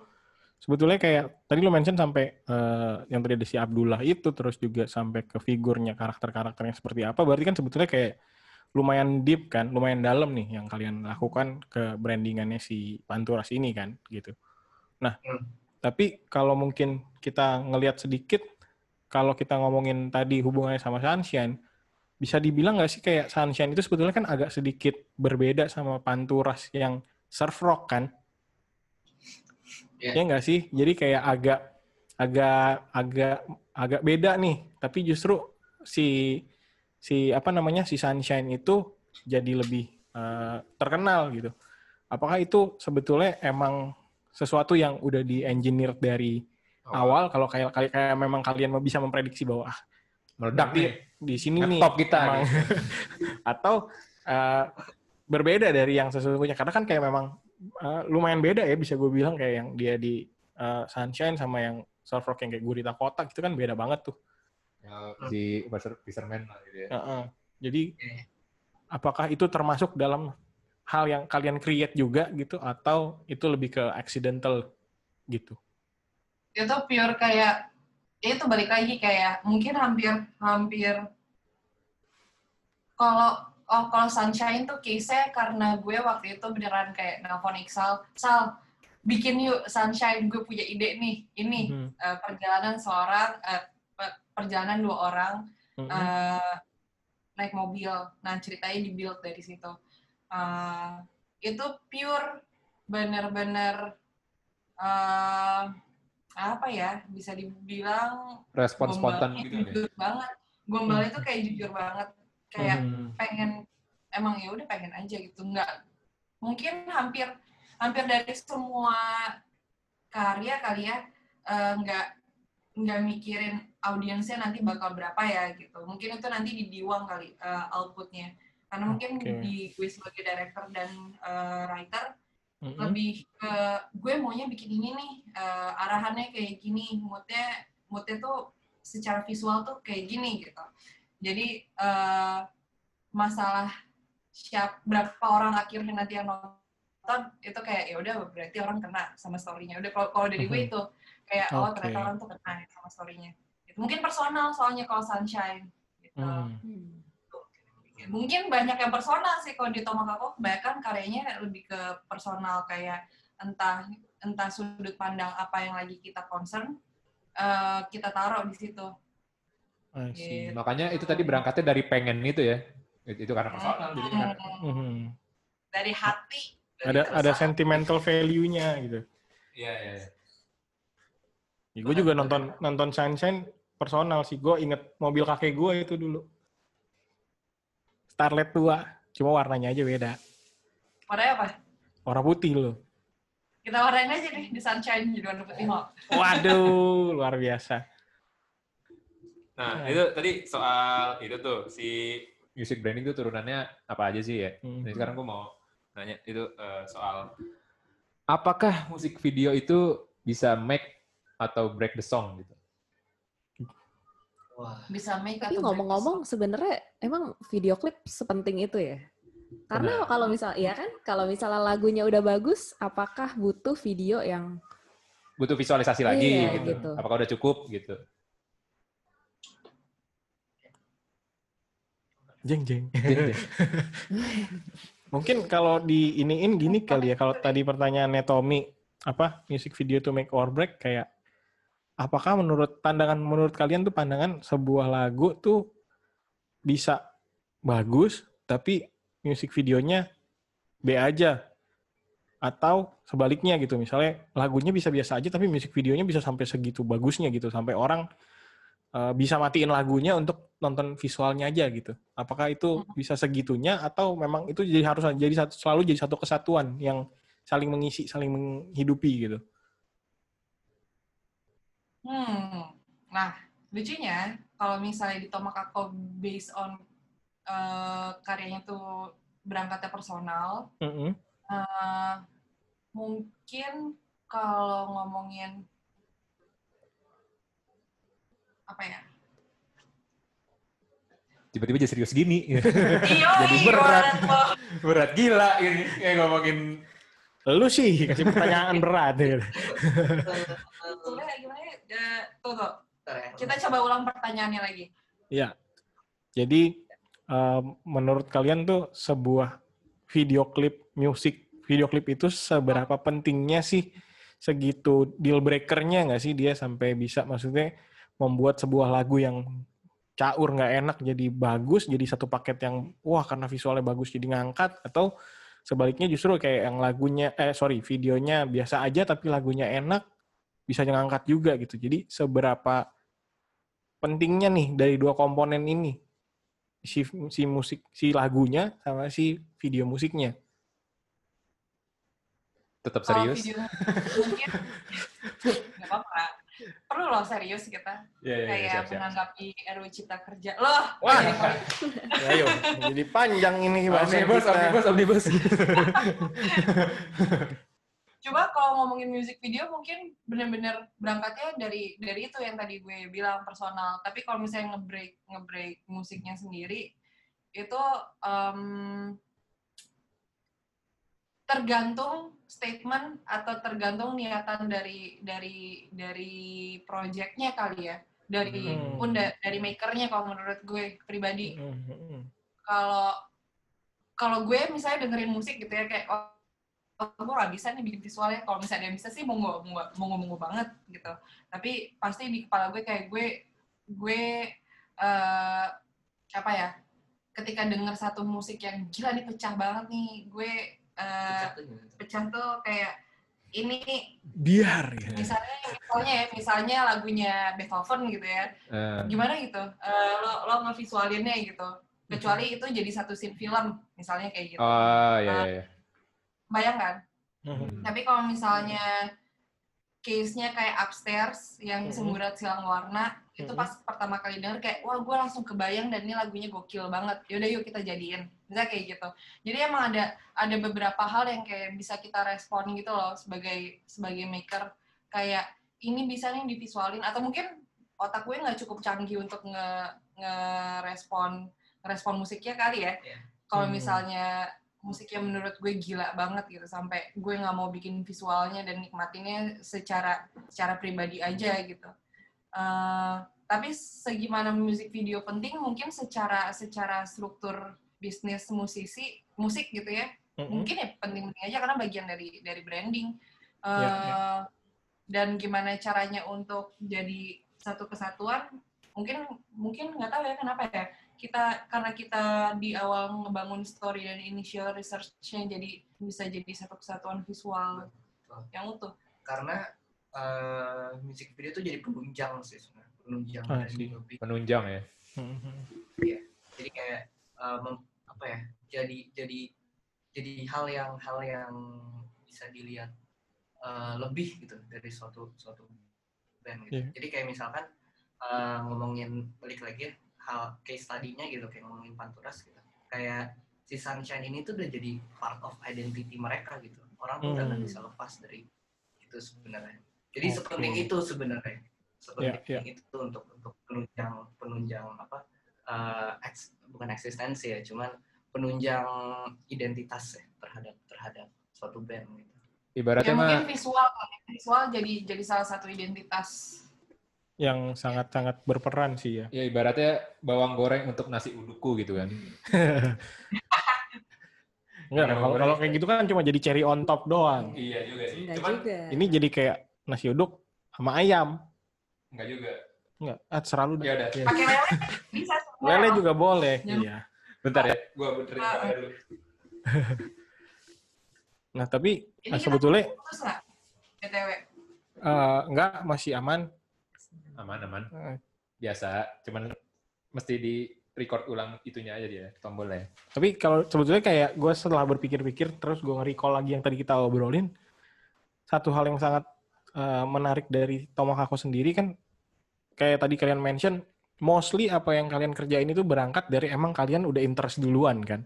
sebetulnya kayak tadi lo mention sampai eh, yang tadi ada si Abdullah itu terus juga sampai ke figurnya karakter-karakternya seperti apa. Berarti kan sebetulnya kayak lumayan deep kan, lumayan dalam nih yang kalian lakukan ke brandingannya si Panturas ini kan gitu. Nah, Hmm. tapi kalau mungkin kita ngelihat sedikit kalau kita ngomongin tadi hubungannya sama Sunshine, bisa dibilang nggak sih kayak Sunshine itu sebetulnya kan agak sedikit berbeda sama Panturas yang surf rock kan? Iya. Ya nggak sih? Jadi kayak agak agak agak agak beda nih. Tapi justru si si apa namanya si Sunshine itu jadi lebih eh, terkenal gitu. Apakah itu sebetulnya emang sesuatu yang udah di engineer dari Oh. awal kalau kayak kayak memang kalian mau bisa memprediksi bahwa ah Meledak nih. di sini nih Laptop kita emang- atau eh, berbeda dari yang sesungguhnya karena kan kayak memang eh, lumayan beda ya bisa gue bilang kayak yang dia di eh, Sunshine sama yang Surf Rock yang kayak Gurita Kotak itu kan beda banget tuh. Ya, si Fisher- Fisherman lah gitu ya. Heeh. Jadi Oke. apakah itu termasuk dalam hal yang kalian create juga gitu atau itu lebih ke accidental gitu? itu pure kayak ya itu balik lagi kayak mungkin hampir hampir kalau oh kalau sunshine tuh case-nya karena gue waktu itu beneran kayak nelfon Iksal Sal bikin yuk sunshine gue punya ide nih ini Mhm. eh, perjalanan seorang eh, pe- perjalanan dua orang Mhm. eh, naik mobil. Nah ceritanya di build dari situ. Uh, itu pure bener-bener uh, apa ya bisa dibilang respon spontan gitu ya. banget gombalnya tuh kayak jujur banget kayak Hmm. pengen emang ya udah pengen aja gitu nggak mungkin hampir hampir dari semua karya kali ya eh, nggak nggak mikirin audiensnya nanti bakal berapa ya gitu mungkin itu nanti di diwang kali eh, outputnya karena mungkin Oke. di gue sebagai director dan eh, writer Mm-mm. lebih ke gue maunya bikin ini nih eh, arahannya kayak gini moodnya moodnya tuh secara visual tuh kayak gini gitu jadi eh, masalah siap berapa orang akhirnya nanti yang nonton itu kayak ya udah berarti orang kena sama storynya udah kalau kalau dari gue Mhm. itu kayak oh Oke. ternyata orang tuh kena sama storynya Gitu. mungkin personal soalnya kalau sunshine gitu Hmm. Mungkin banyak yang personal sih kalau di Tomokaku kebanyakan karyanya lebih ke personal kayak entah entah sudut pandang apa yang lagi kita concern eh, kita taruh di situ. Gitu. Makanya itu tadi berangkatnya dari pengen itu ya. Itu, itu karena personal. Jadi karena, Hmm, Mhm. dari hati dari Ada ada sentimental value-nya gitu. iya, iya, iya. Ya, gue juga nonton nonton Sunshine personal sih. Gue inget mobil kakek gue itu dulu. Starlet tua, cuma warnanya aja beda. warnanya apa Warna putih loh. kita warnain aja nih di sunshine jadi warna putih mau Waduh, luar biasa. Nah, itu tadi soal itu tuh si music branding itu turunannya apa aja sih ya? Hmm. Jadi sekarang gue mau nanya itu eh, soal apakah musik video itu bisa make atau break the song gitu? Wah, bisa make Tapi atau ngomong-ngomong sebenarnya emang video klip sepenting itu ya? Karena Benar. kalau misal ya kan, kalau misalnya lagunya udah bagus, apakah butuh video yang Butuh visualisasi lagi Iya, gitu. gitu. Apakah udah cukup gitu? Jeng jeng. Mungkin kalau di iniin gini kali ya. Kalau tadi pertanyaannya Tommy, apa music video to make or break kayak apakah menurut pandangan menurut kalian tuh pandangan sebuah lagu tuh bisa bagus tapi music videonya B aja atau sebaliknya gitu misalnya lagunya bisa biasa aja tapi music videonya bisa sampai segitu bagusnya gitu sampai orang eh, bisa matiin lagunya untuk nonton visualnya aja gitu apakah itu bisa segitunya atau memang itu jadi harus jadi satu selalu jadi satu kesatuan yang saling mengisi saling menghidupi gitu Hmm. Nah, lucunya kalau misalnya di Tomokaku based on eh, karyanya tuh berangkatnya personal, Mm-mm. eh, mungkin kalau ngomongin apa ya? tiba-tiba jadi serius gini. Iya, Jadi berat. Berat gila ini kayak ngomongin lu sih kasih pertanyaan berat ya. Gimana ya? Eh, tuh, tuh. Bentar ya. Kita coba ulang pertanyaannya lagi. Iya. Jadi em, menurut kalian tuh sebuah video klip musik video klip itu seberapa pentingnya sih segitu deal breakernya nggak sih dia sampai bisa maksudnya membuat sebuah lagu yang caur nggak enak jadi bagus jadi satu paket yang wah karena visualnya bagus jadi ngangkat atau sebaliknya justru kayak yang lagunya eh sorry videonya biasa aja tapi lagunya enak bisa ngangkat juga gitu jadi seberapa pentingnya nih dari dua komponen ini si si musik si lagunya sama si video musiknya tetap serius. video mungkin nggak apa-apa. Perlu loh serius kita. Iya, iya, iya, kayak siap, siap. menanggapi RU Cipta Kerja. Loh, Wah. ayo jadi panjang ini Omnibus, omnibus, omnibus. Coba kalau ngomongin music video mungkin bener-bener berangkatnya dari dari itu yang tadi gue bilang personal. Tapi kalau misalnya ngebreak ngebreak musiknya sendiri itu em, tergantung statement atau tergantung niatan dari dari dari projectnya kali ya. Dari Hmm. pun da- dari makernya kalau menurut gue pribadi. Hmm, hmm, hmm. kalau kalau gue misalnya dengerin musik gitu ya kayak oh, oh, gue gak bisa nih bikin visualnya kalau misalnya bisa sih mau nggak mau ngomong banget gitu tapi pasti di kepala gue kayak gue gue eh apa ya ketika denger satu musik yang gila nih pecah banget nih gue eh, Pecah tuh kayak ini Biar ya. misalnya misalnya ya misalnya lagunya Beethoven gitu ya Eh, gimana gitu Eh, lo lo ngevisualinnya gitu kecuali itu jadi satu scene film misalnya kayak gitu oh iya iya. iya. bayangkan Mhm. tapi kalau misalnya case-nya kayak upstairs yang Mhm. semburat silang warna itu Mhm. pas pertama kali denger kayak wah gue langsung kebayang dan ini lagunya gokil banget. Yaudah yuk kita jadiin. Bisa kayak gitu. Jadi emang ada ada beberapa hal yang kayak bisa kita respon gitu loh sebagai sebagai maker. Kayak ini bisa nih divisualin. Atau mungkin otak gue nggak cukup canggih untuk nge ngerespon ngerespon musiknya kali ya. Iya. kalau Hmm. misalnya musiknya menurut gue gila banget gitu sampai gue nggak mau bikin visualnya dan nikmatinnya secara secara pribadi aja gitu Eh, tapi segimana musik video penting mungkin secara secara struktur bisnis musisi musik gitu ya. Mhm. mungkin ya penting-penting aja karena bagian dari dari branding. Eh, Ya, ya. dan gimana caranya untuk jadi satu kesatuan mungkin mungkin nggak tahu ya kenapa ya. Kita karena kita di awal ngebangun story dan initial research-nya jadi bisa jadi satu kesatuan visual yang utuh. Karena eh, musik video tuh jadi penunjang sih sebenarnya. Penunjang Ah, dari lebih. Penunjang ya. Mhm. Jadi kayak eh, mem- apa ya? Jadi jadi jadi hal yang hal yang bisa dilihat eh, lebih gitu dari suatu suatu band gitu. Iya. Jadi kayak misalkan eh, ngomongin balik lagi ya, hal case study-nya gitu kayak ngomongin Panturas gitu. Kayak si Sunshine ini tuh udah jadi part of identity mereka gitu. Orang tuh udah nggak Hmm. bisa lepas dari itu sebenarnya. Jadi Oke. sepenting itu sebenarnya. Sepenting Ya, ya. itu untuk untuk penunjang penunjang apa eh, eks- bukan eksistensi ya, cuman penunjang identitas ya terhadap terhadap suatu band gitu. Ibaratnya ya mah mungkin visual visual jadi jadi salah satu identitas Yang sangat-sangat berperan sih ya. ya ibaratnya bawang goreng untuk nasi uduku gitu kan. Enggak, kalau kalau kayak gitu kan cuma jadi cherry on top doang. Iya juga sih. Enggak Cuman juga. Ini jadi kayak nasi uduk sama ayam. enggak juga. Enggak, ah terserah lu dah. Ya udah. Iya. pakai lele bisa semua Lele juga boleh. Ya. Iya. Bentar ya, gua benerin Ah. dulu. Nah, tapi ini nah, sebetulnya putus nggak btw eh, enggak masih aman. Aman, aman. Eh, Biasa, cuman mesti di record ulang itunya aja dia, tombolnya. Tapi kalau sebetulnya kayak gue setelah berpikir-pikir terus gue nge-recall lagi yang tadi kita obrolin, satu hal yang sangat eh, menarik dari Tomohako sendiri kan kayak tadi kalian mention, mostly apa yang kalian kerjain itu berangkat dari emang kalian udah interest duluan kan.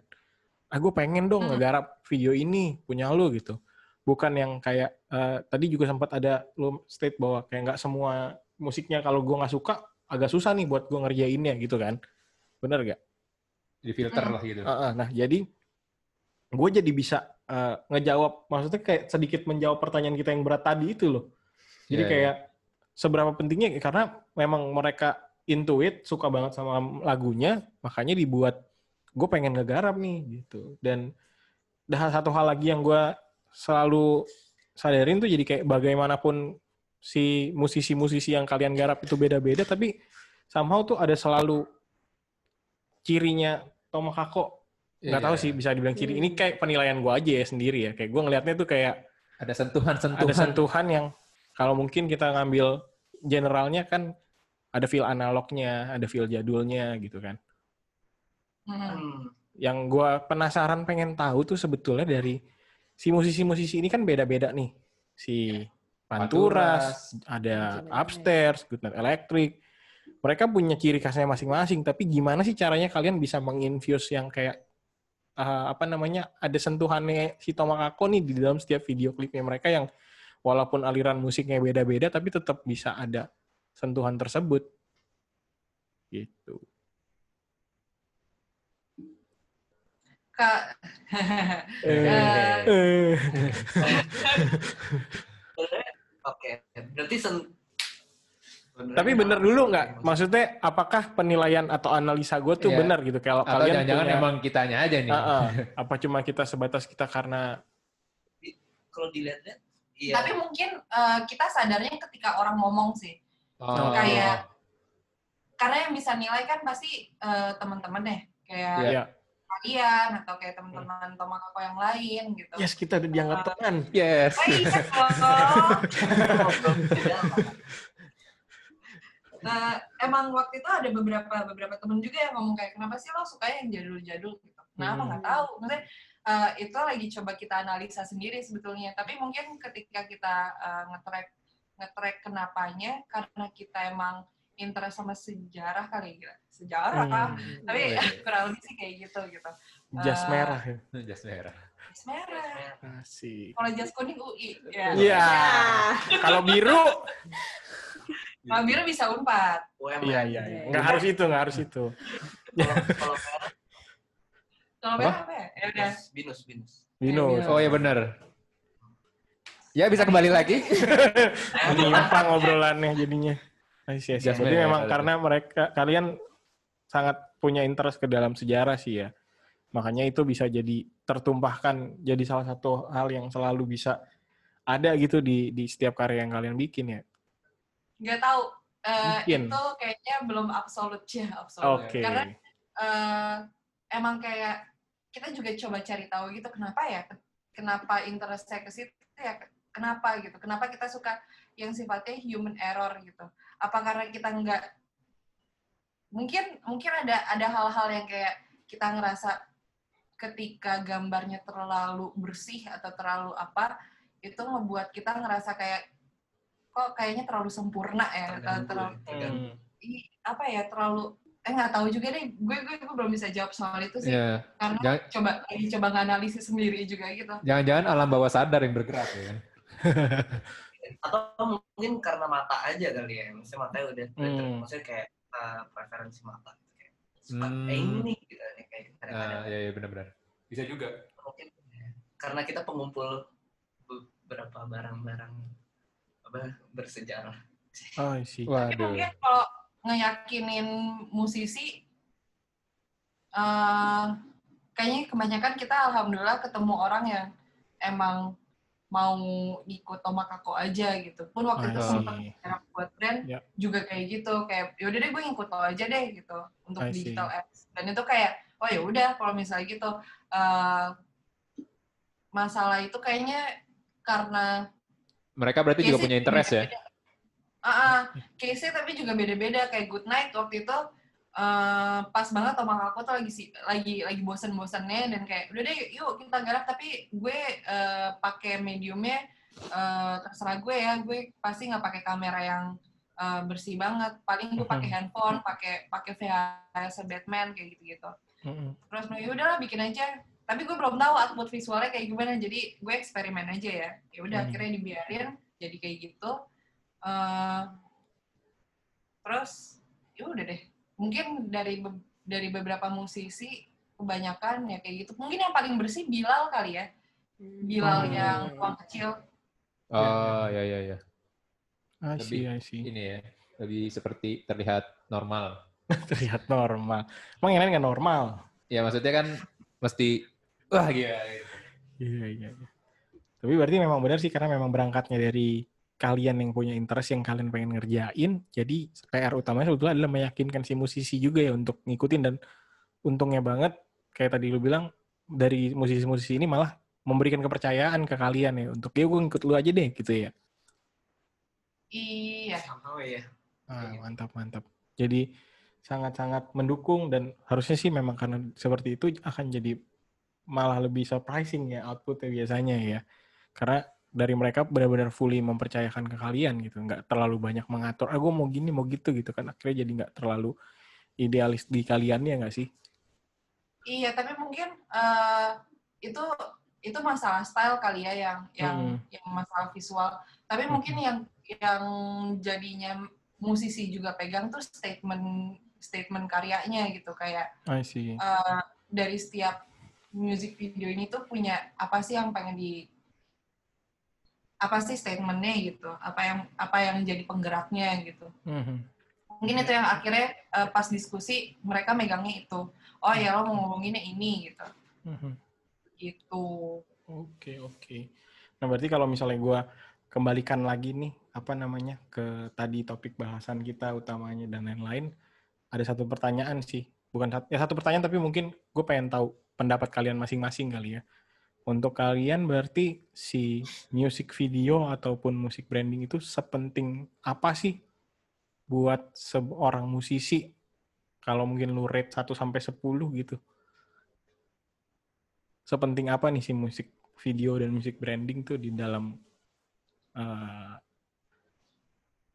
Ah gue pengen dong Hmm. ngegarap video ini punya lu gitu. Bukan yang kayak eh, tadi juga sempat ada lu state bahwa kayak nggak semua musiknya kalau gue nggak suka agak susah nih buat gue ngerjainnya gitu kan. Bener gak? Di filter Hmm. lah gitu. Heeh, nah, jadi gue jadi bisa eh, ngejawab, maksudnya kayak sedikit menjawab pertanyaan kita yang berat tadi itu loh. Jadi Iya, kayak seberapa pentingnya karena memang mereka intuit suka banget sama lagunya, makanya dibuat gue pengen ngegarap nih gitu. Dan dah satu hal lagi yang gue selalu sadarin tuh jadi kayak bagaimanapun si musisi-musisi yang kalian garap itu beda-beda, tapi somehow tuh ada selalu cirinya Tomohako nggak Iya. tahu sih bisa dibilang ciri ini kayak penilaian gue aja ya sendiri ya kayak gue ngelihatnya tuh kayak Ada sentuhan-sentuhan. ada sentuhan yang kalau mungkin kita ngambil generalnya kan ada feel analognya ada feel jadulnya gitu kan Hmm. Yang gue penasaran pengen tahu tuh sebetulnya dari si musisi-musisi ini kan beda-beda nih si Panturas, ada ya? Upstairs, Goodnight Electric. Mereka punya ciri khasnya masing-masing, tapi gimana sih caranya kalian bisa menginfuse yang kayak uh, apa namanya ada sentuhannya si Tomakako nih di dalam setiap video klipnya mereka yang walaupun aliran musiknya beda-beda tapi tetap bisa ada sentuhan tersebut. Gitu. Kak, Eh, Oke, berarti sen Tapi bener dulu nggak? Maksudnya apakah penilaian atau analisa gue tuh Iya. benar gitu? Kalau Atau kalian jangan-jangan punya- emang kitanya aja nih. Apa cuma kita sebatas kita karena kalau dilihat-lihat, iya. tapi mungkin eh, kita sadarnya ketika orang ngomong sih Oh. Kayak- karena yang bisa nilai kan pasti eh, teman-teman deh kayak Iya. Ya. kalian atau kayak teman-teman Tomak aku yang lain gitu. Yes, kita ada dianggap teman. Yes. Oh iya. Nah, emang waktu itu ada beberapa beberapa temen juga yang ngomong kayak kenapa sih lo suka yang jadul-jadul gitu. Kenapa Hmm. nggak tahu. Maksudnya eh, itu lagi coba kita analisa sendiri sebetulnya. Tapi mungkin ketika kita eh, nge-track nge-track kenapanya karena kita emang interest sama sejarah kali ya. Sejarah. Hmm. Tapi Iya. kurang lebih sih kayak gitu gitu. Jas Eh, merah ya. Jas merah. Jas merah. Kalau jas kuning UI. Ya. Iya. Kalau biru, Kalau biru bisa unpad. Iya iya. iya. Nggak harus itu, nggak harus itu. Kalau kalau merah, Kalau Apa? merah apa ya? Ya udah. binus, binus. Binus. Oh ya benar. Ya bisa kembali lagi. menyimpang obrolannya jadinya. I see, I see. Jas Jadi merah, memang karena mereka kalian sangat punya interest ke dalam sejarah sih ya. Makanya itu bisa jadi tertumpahkan jadi salah satu hal yang selalu bisa ada gitu di di setiap karya yang kalian bikin ya. Nggak tahu. Eh, Mungkin. itu kayaknya belum absolut ya, absolut. Oke. Karena eh, emang kayak kita juga coba cari tahu gitu kenapa ya, kenapa interest saya ke situ ya, kenapa gitu, kenapa kita suka yang sifatnya human error gitu. Apa karena kita nggak mungkin mungkin ada ada hal-hal yang kayak kita ngerasa ketika gambarnya terlalu bersih atau terlalu apa itu ngebuat kita ngerasa kayak kok kayaknya terlalu sempurna ya Terganggu, terlalu ya, terganggu. i- apa ya terlalu eh nggak tahu juga deh gue, gue gue belum bisa jawab soal itu sih Ya. karena Jangan- coba lagi coba nganalisis sendiri juga gitu Jangan-jangan alam bawah sadar yang bergerak ya kan. Atau mungkin karena mata aja kali ya. Maksudnya matanya udah, Hmm. maksudnya kayak uh, preferensi mata. Kayak, suka Hmm. kayak ini nih, gitu. Kayak kadang-kadang. Ah, ya ya benar-benar. Bisa juga. mungkin ya, karena kita pengumpul beberapa barang-barang apa bersejarah. Oh, sih. tapi Waduh. mungkin kalau ngeyakinin musisi eh kayaknya kebanyakan kita alhamdulillah ketemu orang yang emang mau ikut Tomak Ako aja gitu pun waktu itu I sempat see. buat brand Ya. juga kayak gitu kayak yaudah deh gue ngikut lo aja deh gitu untuk I see. digital apps dan itu kayak oh ya udah kalau misalnya gitu eh, masalah itu kayaknya karena Mereka berarti juga case-nya punya interest ya. beda-beda. Ah. case-nya tapi juga beda-beda. Kayak Good Night waktu itu eh, pas banget Tomak aku tuh lagi si- lagi lagi bosen-bosennya dan kayak udah deh yuk kita garap. Tapi gue eh, pakai mediumnya eh, terserah gue ya. Gue pasti nggak pakai kamera yang eh, bersih banget. Paling gue pakai handphone pakai pakai VHS Batman kayak gitu-gitu. Mm-mm. terus ya udahlah bikin aja. Tapi gue belum tahu output visualnya kayak gimana. Jadi gue eksperimen aja ya. Ya udah akhirnya dibiarin jadi kayak gitu Eh, terus ya udah deh mungkin dari be- dari beberapa musisi kebanyakan ya kayak gitu mungkin yang paling bersih Bilal kali ya Bilal Hmm. yang uang kecil Oh ya ya ya. I see, Lebih- I see. Ini ya. Lebih seperti terlihat normal. Terlihat normal. Emang yang lain nggak normal? Ya maksudnya kan mesti wah gitu. Iya, iya, iya. Tapi berarti memang benar sih karena memang berangkatnya dari kalian yang punya interest yang kalian pengen ngerjain. Jadi PR utamanya sebetulnya adalah meyakinkan si musisi juga ya untuk ngikutin dan untungnya banget kayak tadi lu bilang dari musisi-musisi ini malah memberikan kepercayaan ke kalian ya untuk ya gue ngikut lu aja deh gitu ya. iya Sama ya. Ah, mantap mantap. Jadi sangat-sangat mendukung dan harusnya sih memang karena seperti itu akan jadi malah lebih surprising ya outputnya biasanya ya. Karena dari mereka benar-benar fully mempercayakan ke kalian gitu, nggak terlalu banyak mengatur. Ah, gue mau gini, mau gitu gitu kan. Akhirnya jadi nggak terlalu idealis di kaliannya nggak sih? Iya, tapi mungkin eh, itu itu masalah style kali ya yang yang Hmm. yang masalah visual. Tapi mungkin yang yang jadinya musisi juga pegang tuh statement statement karyanya gitu kayak I see. eh, dari setiap music video ini tuh punya apa sih yang pengen di apa sih statementnya gitu apa yang apa yang jadi penggeraknya gitu Mhm. mungkin itu yang akhirnya eh, pas diskusi mereka megangnya itu oh ya lo mau ngomonginnya ini gitu Mhm. gitu Oke oke. Nah berarti kalau misalnya gue kembalikan lagi nih apa namanya ke tadi topik bahasan kita utamanya dan lain-lain, ada satu pertanyaan sih bukan sat- ya satu pertanyaan tapi mungkin gue pengen tahu pendapat kalian masing-masing kali ya. Untuk kalian berarti si music video ataupun musik branding itu sepenting apa sih buat seorang musisi? Kalau mungkin lu rate 1 sampai 10 gitu. Sepenting apa nih si musik video dan musik branding tuh di dalam eh,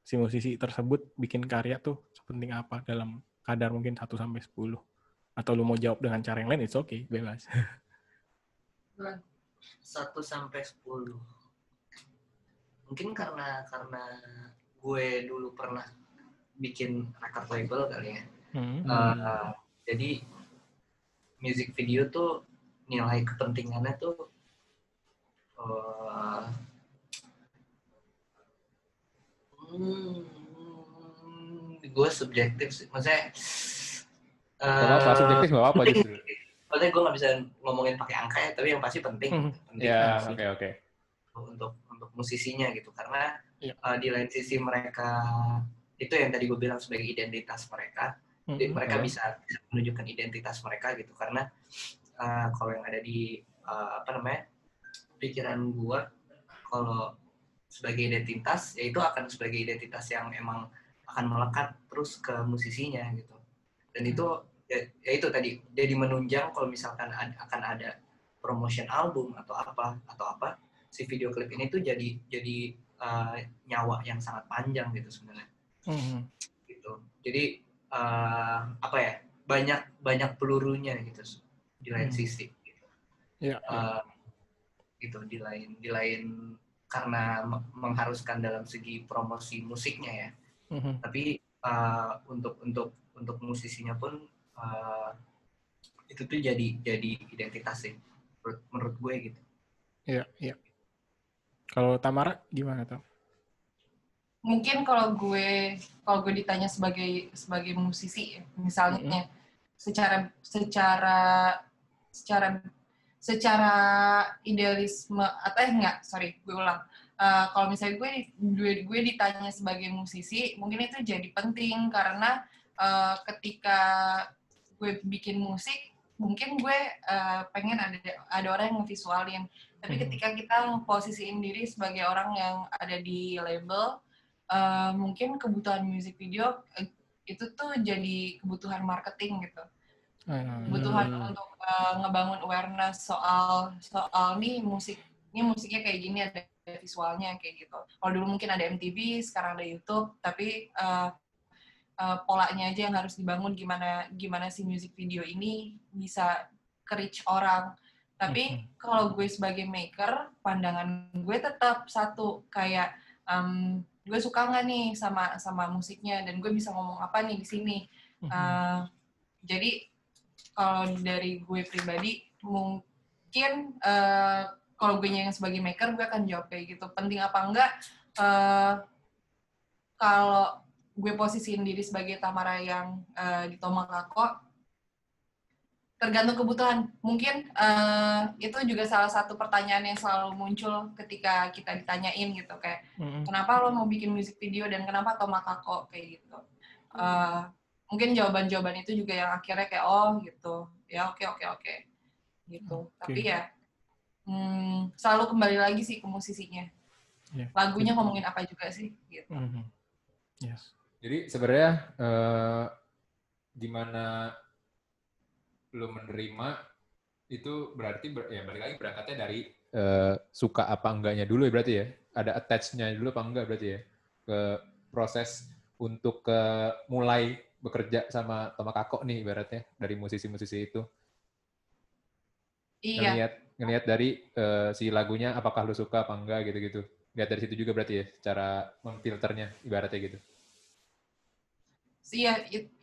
si musisi tersebut bikin karya tuh sepenting apa dalam kadar mungkin 1 sampai 10 atau lu mau jawab dengan cara yang lain it's okay bebas satu sampai sepuluh mungkin karena karena gue dulu pernah bikin record label kali ya Hmm. Eh, jadi music video tuh nilai kepentingannya tuh eh, hmm, gue subjektif sih maksudnya apa-apa, eh, subjektif gak apa-apa justru. Maksudnya gue nggak bisa ngomongin pakai angka ya, tapi yang pasti penting. Hmm. penting Ya, sih oke oke. untuk untuk musisinya gitu karena Iya. uh, di lain sisi mereka itu yang tadi gue bilang sebagai identitas mereka Hmm. Jadi mereka Hmm. bisa, bisa menunjukkan identitas mereka gitu karena uh, kalau yang ada di uh, apa namanya pikiran gue kalau sebagai identitas ya itu akan sebagai identitas yang emang akan melekat terus ke musisinya gitu dan itu ya, ya itu tadi jadi menunjang kalau misalkan ad- akan ada promotion album atau apa atau apa si video klip ini tuh jadi jadi uh, nyawa yang sangat panjang gitu sebenarnya Hmm. gitu jadi uh, apa ya banyak banyak pelurunya gitu di lain Hmm. sisi gitu. Ya, Uh, gitu di lain di lain karena me- mengharuskan dalam segi promosi musiknya ya Mhm. tapi uh, untuk untuk untuk musisinya pun uh, itu tuh jadi jadi identitas sih menurut, menurut gue gitu Iya, iya. Kalau Tamara gimana tuh? mungkin kalau gue kalau gue ditanya sebagai sebagai musisi misalnya secara secara secara secara idealisme atau eh enggak sorry gue ulang Eh, kalau misalnya gue gue gue ditanya sebagai musisi mungkin itu jadi penting karena eh, ketika gue bikin musik mungkin gue eh, pengen ada ada orang yang ngevisualin tapi Mhm. ketika kita posisiin diri sebagai orang yang ada di label eh, mungkin kebutuhan music video eh, itu tuh jadi kebutuhan marketing gitu kebutuhan Hmm. untuk eh, ngebangun awareness soal soal nih musik ini musiknya kayak gini ada visualnya kayak gitu. Kalau dulu mungkin ada MTV, sekarang ada YouTube, tapi eh, eh, polanya aja yang harus dibangun gimana gimana si music video ini bisa ke reach orang. Tapi kalau gue sebagai maker, pandangan gue tetap satu kayak em, gue suka nggak nih sama sama musiknya dan gue bisa ngomong apa nih di sini. Mhm. Eh, jadi kalau dari gue pribadi mungkin eh, kalau gue yang sebagai maker gue akan jawab kayak gitu penting apa enggak eh, kalau gue posisiin diri sebagai Tamara yang eh, di Tomakako tergantung kebutuhan. Mungkin eh, itu juga salah satu pertanyaan yang selalu muncul ketika kita ditanyain gitu kayak Mhm. kenapa lo mau bikin music video dan kenapa Tomakako kayak gitu. Eh, mungkin jawaban-jawaban itu juga yang akhirnya kayak oh gitu. Ya oke oke oke gitu. Tapi ya hmm, selalu kembali lagi sih ke musisinya. Iya. lagunya ngomongin apa juga sih gitu. Mhm. Yes. Jadi sebenarnya eh, gimana lu menerima itu berarti ber- ya balik lagi berangkatnya dari eh, suka apa enggaknya dulu ya berarti ya. Ada attach-nya dulu apa enggak berarti ya ke proses untuk ke mulai bekerja sama sama Kako nih ibaratnya dari musisi-musisi itu. iya Ngelihat ngelihat dari eh, si lagunya apakah lu suka apa enggak gitu-gitu. Lihat dari situ juga berarti ya cara memfilternya ibaratnya gitu. Iya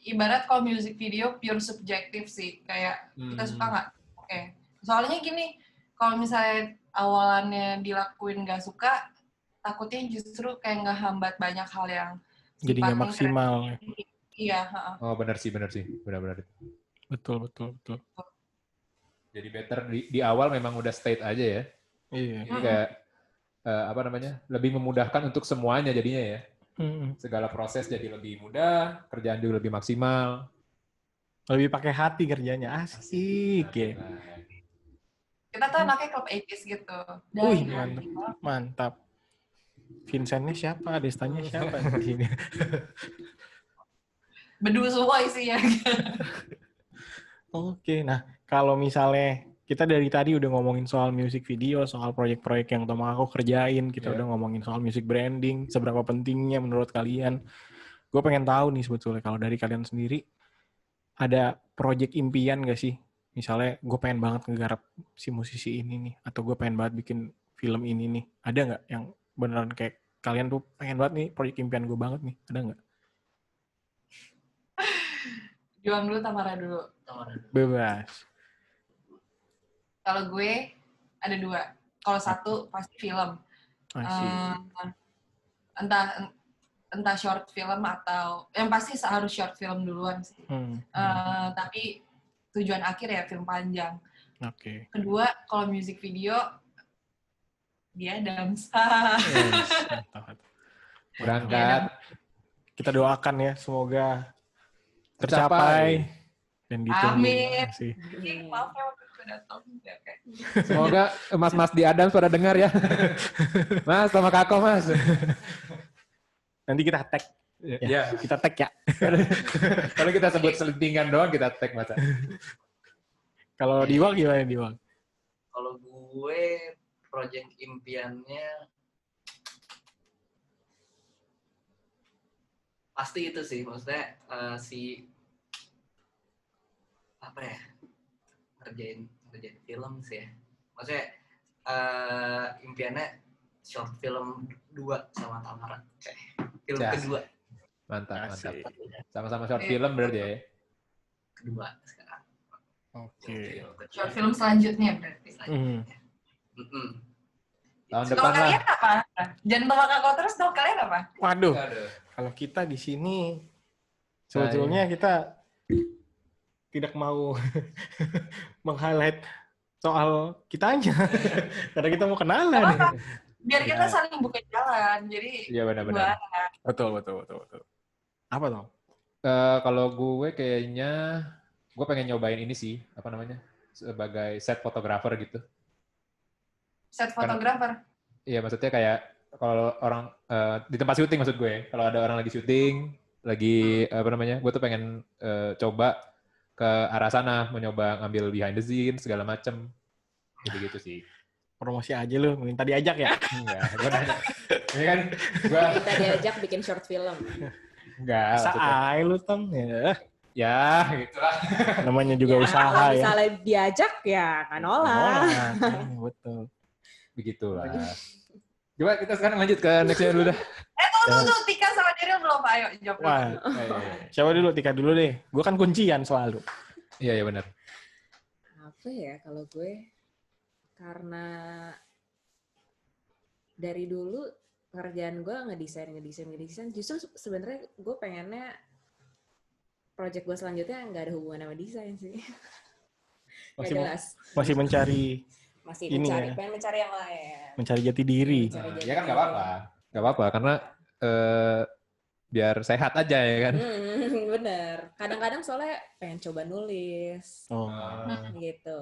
ibarat kalau music video pure subjektif sih kayak kita Hmm. suka nggak oke soalnya gini kalau misalnya awalannya dilakuin nggak suka takutnya justru kayak nggak hambat banyak hal yang Jadi nggak sifatnya maksimal. ya. kreatif. iya. Oh benar sih benar sih benar-benar. Betul, betul, betul. Jadi better di, di awal memang udah state aja ya. Iya. Jadi kayak eh, apa namanya lebih memudahkan untuk semuanya jadinya ya. Segala proses jadi lebih mudah, kerjaan juga lebih maksimal. Lebih pakai hati kerjanya. Asik ya. Kita tuh anaknya klub 80s gitu. Wih, Dari hati. Mantap. Vincentnya siapa? Destanya siapa? di sini? Bedu semua isinya. Oke, nah kalau misalnya kita dari tadi udah ngomongin soal music video, soal proyek-proyek yang teman aku kerjain, kita Iya. udah ngomongin soal music branding, seberapa pentingnya menurut kalian. Gue pengen tahu nih sebetulnya kalau dari kalian sendiri ada proyek impian gak sih? Misalnya gue pengen banget ngegarap si musisi ini nih, atau gue pengen banget bikin film ini nih. Ada nggak yang beneran kayak kalian tuh pengen banget nih proyek impian gue banget nih? Ada nggak? Juang dulu, Tamara dulu. Tamara dulu. Bebas. Kalau gue ada dua. Kalau satu pasti film. Eh, entah entah short film atau yang pasti harus short film duluan sih. Hmm, Eh, tapi tujuan akhir ya film panjang. Oke. Kedua, kalau music video dia. Yes, mantap. Berangkat. Kita doakan ya, semoga Tercapai. tercapai dan ditunggu. Amin. Sih. Ih, Maaf ya. Ya. Semoga mas-mas di Adam pada dengar ya. mas sama Kako mas. Nanti kita tag. Ya. Ya, kita tag ya. Kalau kita sebut selentingan doang kita tag masa. Kalau Diwang gimana Diwang? Kalau gue project impiannya pasti itu sih maksudnya eh, si apa ya ngerjain ngerjain film sih ya maksudnya eh, impiannya short film dua sama Tamara Kayak film Ya. kedua Mantap, mantap. Asik. Sama-sama short film berarti ya. kedua sekarang Oke. Kedua. Short film selanjutnya berarti. Hmm. Mm-mm. Tahun Kalau depan lah. kalian apa? Jangan bawa kakak terus dong, kalian apa? Waduh, Aduh. kalau kita di sini sebetulnya kita tidak mau meng-highlight soal kitanya. Karena kita mau kenalan. Apa-apa. Biar kita Ya. saling buka jalan. Jadi Iya benar-benar. Betul, betul, betul, betul. Apa dong? Eh, kalau gue kayaknya gue pengen nyobain ini sih, apa namanya? Sebagai set fotografer gitu. Set fotografer. Iya, maksudnya kayak kalau orang eh, di tempat syuting maksud gue, kalau ada orang lagi syuting, lagi apa namanya? Gue tuh pengen eh, coba ke arah sana, mencoba ngambil behind the scene segala macem. Gitu-gitu sih. Promosi aja lu, minta diajak ya? Enggak, gue nanya. Ini kan gue Kita diajak bikin short film. enggak aja lu, Tong. Ya, Ya, gitu lah. namanya juga Ya, usaha kalau ya. misalnya diajak ya nolak. Nolak. Hmm, Betul. Begitulah. Coba kita sekarang lanjut ke nextnya dulu dah. Eh, tunggu, tunggu, tunggu. Tika sama Daryl belum, Pak. Ayo, jawab. dulu. Wah, siapa dulu? Tika dulu deh. Gue kan kuncian selalu. Iya, iya benar. Apa ya kalau gue? Karena dari dulu pekerjaan gue ngedesain, ngedesain, ngedesain. Justru se- sebenarnya gue pengennya project gue selanjutnya nggak ada hubungan sama desain sih. Masih jelas. masih mencari Masih ini mencari, ya. pengen mencari yang lain. mencari jati diri. Mencari jati Ya kan nggak diri. apa-apa. Nggak apa-apa, karena eh, biar sehat aja ya kan. Hmm, bener. Kadang-kadang soalnya pengen coba nulis, Oh. gitu.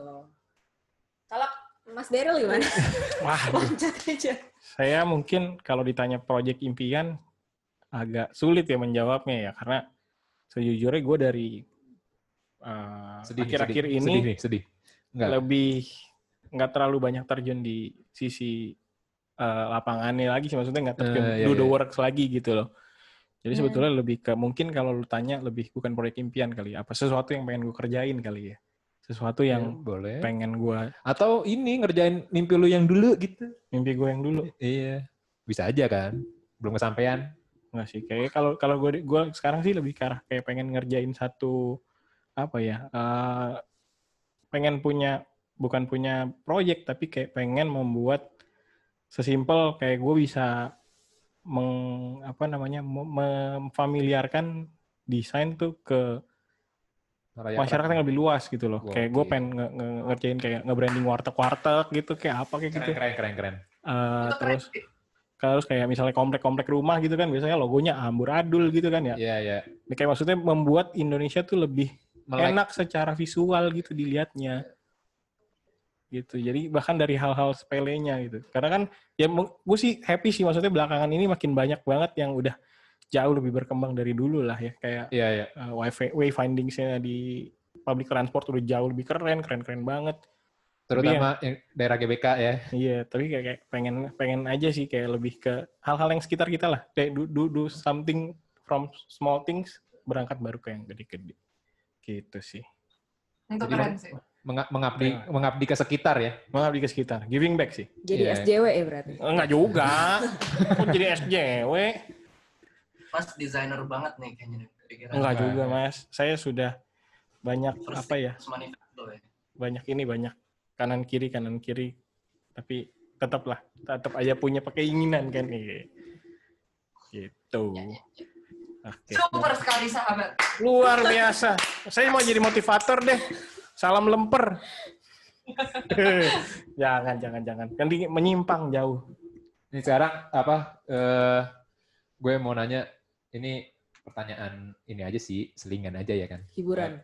Kalau Mas Daryl gimana? Wah, Loncat aja. saya mungkin kalau ditanya proyek impian agak sulit ya menjawabnya ya karena sejujurnya gue dari uh, Sedih, akhir-akhir sedih, ini sedih, sedih. Enggak. lebih nggak terlalu banyak terjun di sisi uh, lapangannya lagi sih maksudnya nggak terjun Eh, iya, do the iya. works lagi gitu loh. Jadi Hmm. sebetulnya lebih ke mungkin kalau lu tanya lebih bukan proyek impian kali ya, apa sesuatu yang pengen gue kerjain kali ya. Sesuatu Ya, yang boleh. pengen gue Atau ini ngerjain mimpi lu yang dulu gitu. mimpi gue yang dulu. Iya. Bisa aja kan. Belum kesampaian. Nggak sih, kayak kalau kalau gue gua sekarang sih lebih ke arah kayak pengen ngerjain satu apa ya? eh, pengen punya bukan punya proyek tapi kayak pengen membuat sesimpel kayak gue bisa meng apa namanya mem- memfamiliarkan desain tuh ke Layak masyarakat yang lebih luas gitu loh. Kayak gue pengen nge- nge- ngerjain kayak nge-branding warteg-warteg gitu kayak apa kayak Keren, gitu. keren, keren, keren. Eh, Itu keren terus sih. terus kayak misalnya komplek-komplek rumah gitu kan biasanya logonya amburadul gitu kan ya. Iya, iya. Ini kayak maksudnya membuat Indonesia tuh lebih melek. enak secara visual gitu dilihatnya gitu. Jadi bahkan dari hal-hal sepelenya gitu. Karena kan ya gue sih happy sih maksudnya belakangan ini makin banyak banget yang udah jauh lebih berkembang dari dulu lah ya. Kayak Iya, iya. uh, wifi wayfinding-nya di public transport udah jauh lebih keren keren keren banget. Terutama yang daerah GBK ya. iya tapi kayak, kayak pengen pengen aja sih kayak lebih ke hal-hal yang sekitar kita lah. Kayak do, do, do something from small things berangkat baru ke yang gede-gede. Gitu sih. Itu Jadi keren sih. Menga- mengabdi Iya. mengabdi ke sekitar ya. mengabdi ke sekitar giving back sih Jadi Iya. SJW ya berarti. enggak juga kok jadi SJW Mas desainer banget nih kayaknya. enggak Enggak, juga enggak. mas saya sudah banyak First apa ya ya. banyak ini banyak kanan kiri kanan kiri tapi tetaplah tetap aja punya keinginan kan gitu oke Super sekali sahabat. luar biasa saya mau jadi motivator deh salam lemper jangan jangan jangan kan menyimpang jauh Ini sekarang apa? eh gue mau nanya, ini pertanyaan ini aja sih, selingan aja ya kan? Hiburan.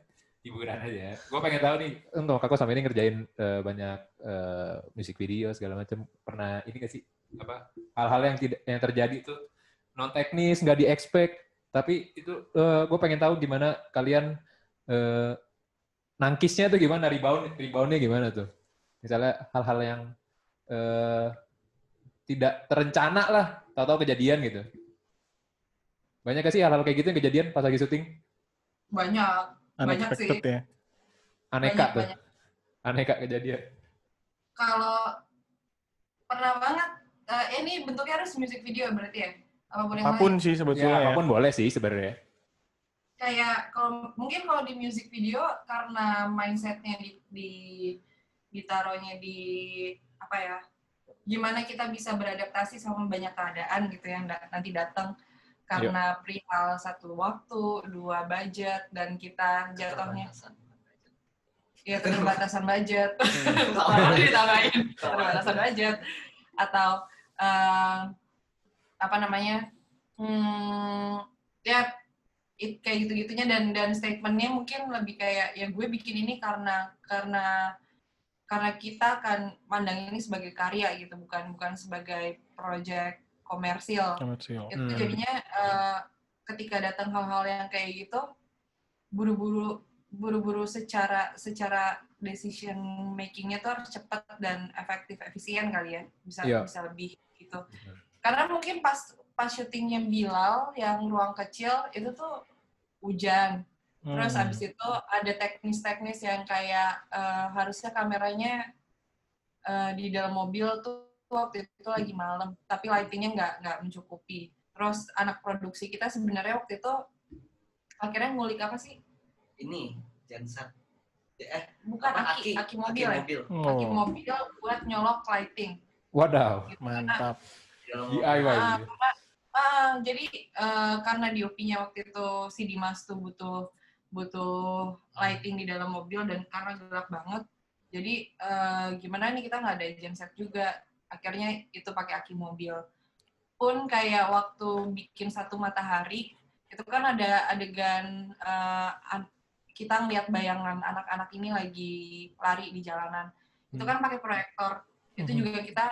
Hiburan aja. Gue pengen tahu nih, untuk kakak sama ini ngerjain eh, banyak eh, musik video segala macam. Pernah ini gak sih apa hal-hal yang tidak yang terjadi itu non teknis, nggak di expect, tapi itu eh, gue pengen tahu gimana kalian eh, nangkisnya tuh gimana, rebound reboundnya gimana tuh? Misalnya hal-hal yang eh, tidak terencana lah, tahu-tahu kejadian gitu. Banyak gak sih hal-hal kayak gitu yang kejadian pas lagi syuting? Banyak. Banyak sih. ya Aneka Banyak, tuh, banyak. aneka kejadian. Kalau pernah banget, eh, ini bentuknya harus music video berarti ya? Apa pun yang apa pun lain. sih Ya, sebetulnya ya, apa pun boleh sih sebenarnya. Kayak kalau mungkin kalau di music video karena mindsetnya di, di ditaruhnya di apa ya? Gimana kita bisa beradaptasi sama banyak keadaan gitu yang da- nanti datang. Karena perihal satu waktu, dua budget dan kita jatuhnya ya keterbatasan budget. Kalau ditambahin. Keterbatasan budget. Atau eh, apa namanya hmm, ya it, kayak gitu-gitunya dan dan statementnya mungkin lebih kayak ya gue bikin ini karena karena karena kita akan mandang ini sebagai karya gitu bukan bukan sebagai project komersil. Komersial itu Hmm. jadinya eh, ketika datang hal-hal yang kayak gitu buru-buru buru-buru secara secara decision makingnya tuh harus cepat dan efektif efisien kali ya. Bisa Iya. bisa lebih gitu. Karena mungkin pas pas syutingnya Bilal yang ruang kecil itu tuh hujan terus Hmm. abis itu ada teknis-teknis yang kayak eh, harusnya kameranya eh, di dalam mobil tuh waktu itu lagi malam tapi lightingnya nggak nggak mencukupi terus anak produksi kita sebenarnya waktu itu akhirnya ngulik apa sih Ini Jansat. Eh, bukan apa, aki aki mobil Aki ya mobil. aki Oh, mobil buat nyolok lighting Wadaw, gitu. mantap dalam DIY. Ah, ah, jadi eh, karena DOP-nya waktu itu si Dimas tuh butuh butuh lighting di dalam mobil dan karena gelap banget, jadi eh, gimana nih kita nggak ada genset juga, akhirnya itu pakai aki mobil. Pun kayak waktu bikin satu matahari itu kan ada adegan an- kita ngeliat bayangan anak-anak ini lagi lari di jalanan, itu kan pakai proyektor, itu Mhm. juga kita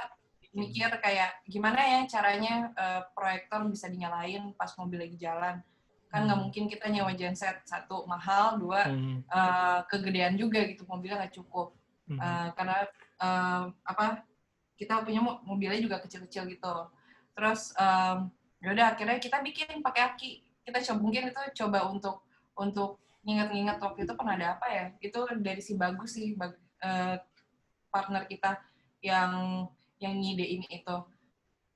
mikir kayak gimana ya caranya eh, proyektor bisa dinyalain pas mobil lagi jalan. Kan nggak mungkin kita nyewa genset satu mahal dua Hmm. eh, kegedean juga gitu mobilnya nggak cukup. Hmm. Eh, karena eh, apa kita punya mo- mobilnya juga kecil-kecil gitu. Terus em, yaudah akhirnya kita bikin pakai aki. Kita coba mungkin itu coba untuk untuk nginget-nginget waktu itu pernah ada apa ya? Itu dari si bagus sih bag- eh, partner kita yang yang ngidein itu.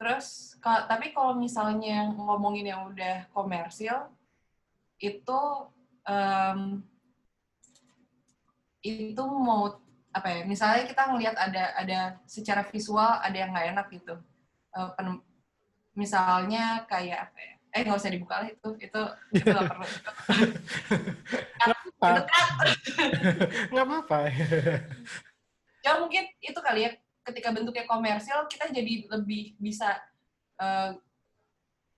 Terus ka- tapi kalau misalnya ngomongin yang udah komersil itu em, itu mau apa ya misalnya kita ngelihat ada ada secara visual ada yang nggak enak gitu. Pen- misalnya kayak apa ya eh nggak usah dibuka lah itu itu itu nggak perlu. Kan. Nggak apa-apa. Ya mungkin itu kali ya ketika bentuknya komersial kita jadi lebih bisa eh,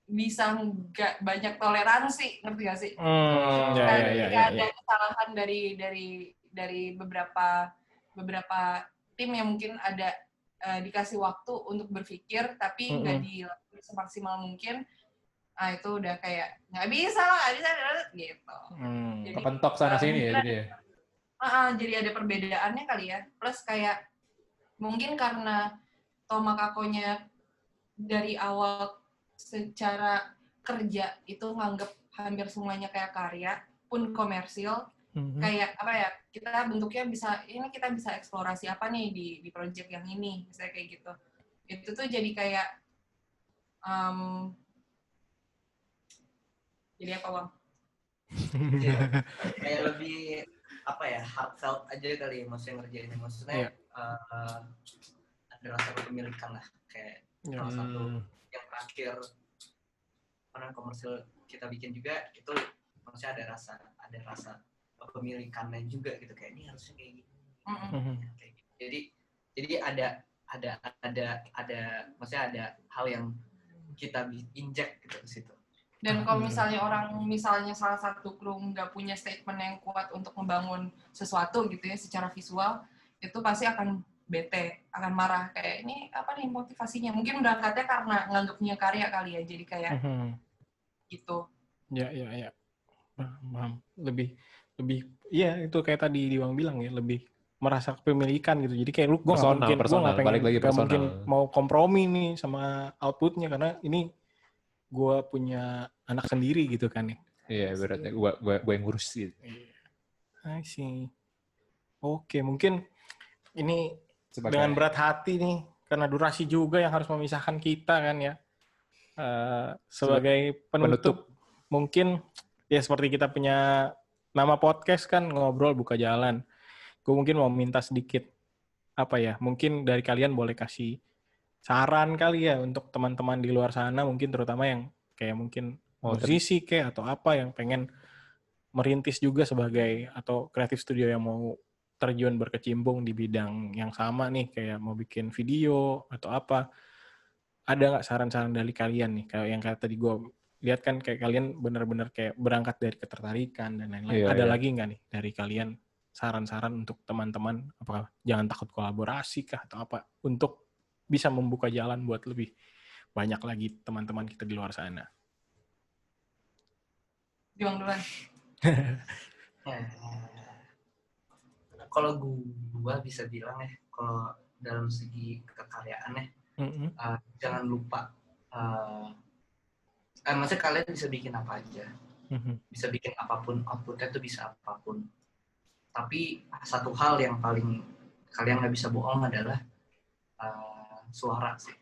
bisa nggak banyak toleransi ngerti gak sih? Hmm, ya, ya, ya, ya, ada ya. kesalahan dari dari dari beberapa beberapa tim yang mungkin ada eh, dikasih waktu untuk berpikir tapi nggak dilakukan semaksimal mungkin ah itu udah kayak nggak bisa lah nggak bisa gitu Hmm. Jadi, Kepentok sana sini ya jadi ya. Ah, ah, jadi ada perbedaannya kali ya plus kayak mungkin karena Toma Kakonya dari awal secara kerja itu nganggep hampir semuanya kayak karya pun komersil Mhm. kayak apa ya kita bentuknya bisa ini kita bisa eksplorasi apa nih di di project yang ini misalnya kayak gitu itu tuh jadi kayak em, jadi apa bang kayak lebih apa ya heartfelt aja kali ya maksudnya ngerjainnya maksudnya Iya. Eh, ada rasa kepemilikan lah kayak Ya. salah satu Hmm. yang terakhir karena komersil kita bikin juga itu maksudnya ada rasa ada rasa kepemilikannya juga gitu kayak ini harusnya kayak gini. Mhm. kayak gitu. jadi jadi ada ada ada ada maksudnya ada hal yang kita injek gitu ke situ dan kalau misalnya orang misalnya salah satu kru nggak punya statement yang kuat untuk membangun sesuatu gitu ya secara visual itu pasti akan bete akan marah kayak ini apa nih motivasinya mungkin berangkatnya karena nganggapnya karya kali ya jadi kayak Mhm. gitu Ya, ya, ya. Paham, paham. Lebih, lebih, iya itu kayak tadi Diwang bilang ya, lebih merasa kepemilikan gitu. Jadi kayak lu, gue nggak Personal, mungkin, gua personal. nggak pengen, Balik lagi personal. mungkin mau kompromi nih sama outputnya karena ini gue punya anak sendiri gitu kan ya. Iya, beratnya gua gua gua yang ngurus gitu. I see. Oke, mungkin ini Sebagai dengan berat hati nih, karena durasi juga yang harus memisahkan kita kan ya. Eh, sebagai penutup, mungkin ya seperti kita punya nama podcast kan ngobrol buka jalan. Gue mungkin mau minta sedikit apa ya? Mungkin dari kalian boleh kasih saran kali ya untuk teman-teman di luar sana, mungkin terutama yang kayak mungkin Oh, musisi kayak atau apa yang pengen merintis juga sebagai atau kreatif studio yang mau terjun berkecimpung di bidang yang sama nih kayak mau bikin video atau apa. Ada nggak saran-saran dari kalian nih? Kayak yang kayak tadi gue lihat kan kayak kalian benar-benar kayak berangkat dari ketertarikan dan lain-lain. Iya, ada iya. lagi nggak nih dari kalian saran-saran untuk teman-teman? Apakah jangan takut kolaborasi kah atau apa? Untuk bisa membuka jalan buat lebih banyak lagi teman-teman kita di luar sana. Juang duluan. Eh, kalau gua bisa bilang ya kalau dalam segi kekaryaan ya Mm-mm. eh, jangan lupa eh eh, maksudnya kalian bisa bikin apa aja Mhm. bisa bikin apa pun outputnya tuh bisa apa pun tapi satu hal yang paling kalian nggak bisa bohong adalah eh, suara sih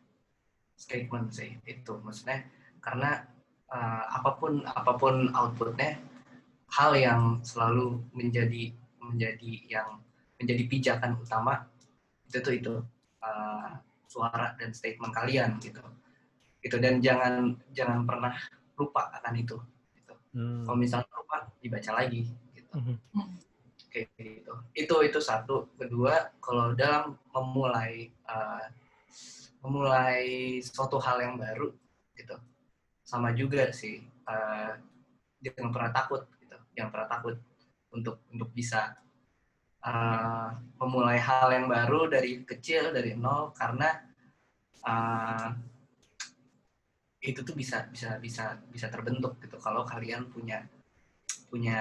statement sih itu maksudnya karena eh, apa pun apa pun outputnya hal yang selalu menjadi menjadi yang menjadi pijakan utama itu tuh itu eh, suara dan statement kalian gitu itu dan jangan jangan pernah lupa akan itu gitu. Hmm. kalau misalnya lupa dibaca lagi gitu Mhm. kayak gitu itu itu satu kedua kalau dalam memulai uh, memulai suatu hal yang baru gitu sama juga sih uh, jangan pernah takut gitu jangan pernah takut untuk untuk bisa uh, memulai hal yang baru dari kecil dari nol karena uh, itu tuh bisa bisa bisa bisa terbentuk gitu. Kalau kalian punya punya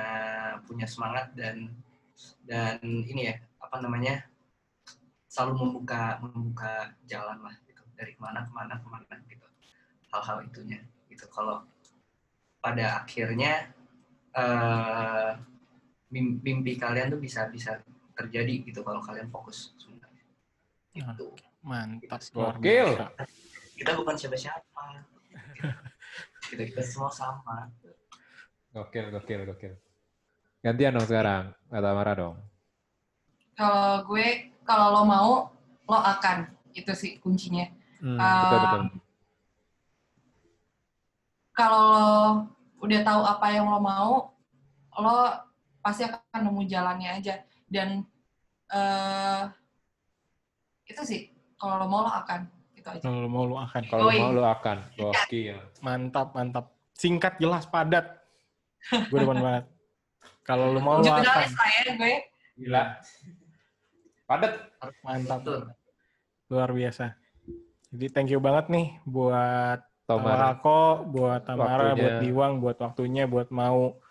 punya semangat dan dan ini ya apa namanya selalu membuka membuka jalan lah gitu. Dari ke mana ke mana ke mana gitu. Hal-hal itunya gitu. Kalau pada akhirnya mim- mimpi kalian tuh bisa bisa terjadi gitu kalau kalian fokus sebenarnya itu mantap Gitu. luar biasa. kita bukan siapa-siapa kita kita semua sama Gokil, gokil, gokil. Gantian dong sekarang, kata Mara dong. kalau gue kalau lo mau lo akan itu sih kuncinya Hmm, Ah, betul, betul. kalau lo udah tahu apa yang lo mau, lo pasti akan nemu jalannya aja. Dan eh itu sih, kalau lo mau lo akan. Itu aja. Kalau mau lu akan. Kalau mau lu akan. Gokil. Mantap, mantap. Singkat, jelas, padat. Gue demen banget. Kalau lu mau lu akan. Jurnalis lah ya gue. Gila. Padet. Mantap. Betul. Luar biasa. Jadi thank you banget nih buat. Tamara, buat Tamara, Waktunya. buat Diwang, buat waktunya, buat mau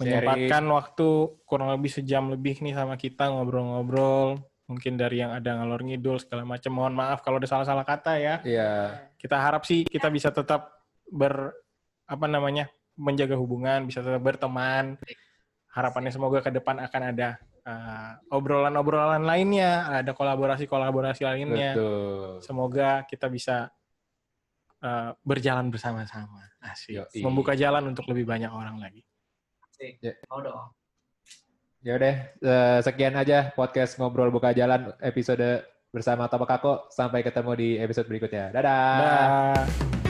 menyempatkan waktu kurang lebih sejam lebih nih sama kita ngobrol-ngobrol. Mungkin dari yang ada ngalor ngidul segala macam. Mohon maaf kalau ada salah-salah kata ya. Iya. Kita harap sih kita bisa tetap ber apa namanya menjaga hubungan, bisa tetap berteman. Harapannya semoga ke depan akan ada uh, obrolan-obrolan lainnya, ada kolaborasi-kolaborasi lainnya. Betul. Semoga kita bisa uh, berjalan bersama-sama. Asik. Yoi. Membuka jalan untuk lebih banyak orang lagi. Mau dong. Ya udah, eh, sekian aja podcast ngobrol buka jalan episode bersama Tobakako. Sampai ketemu di episode berikutnya. Dadah. Dah.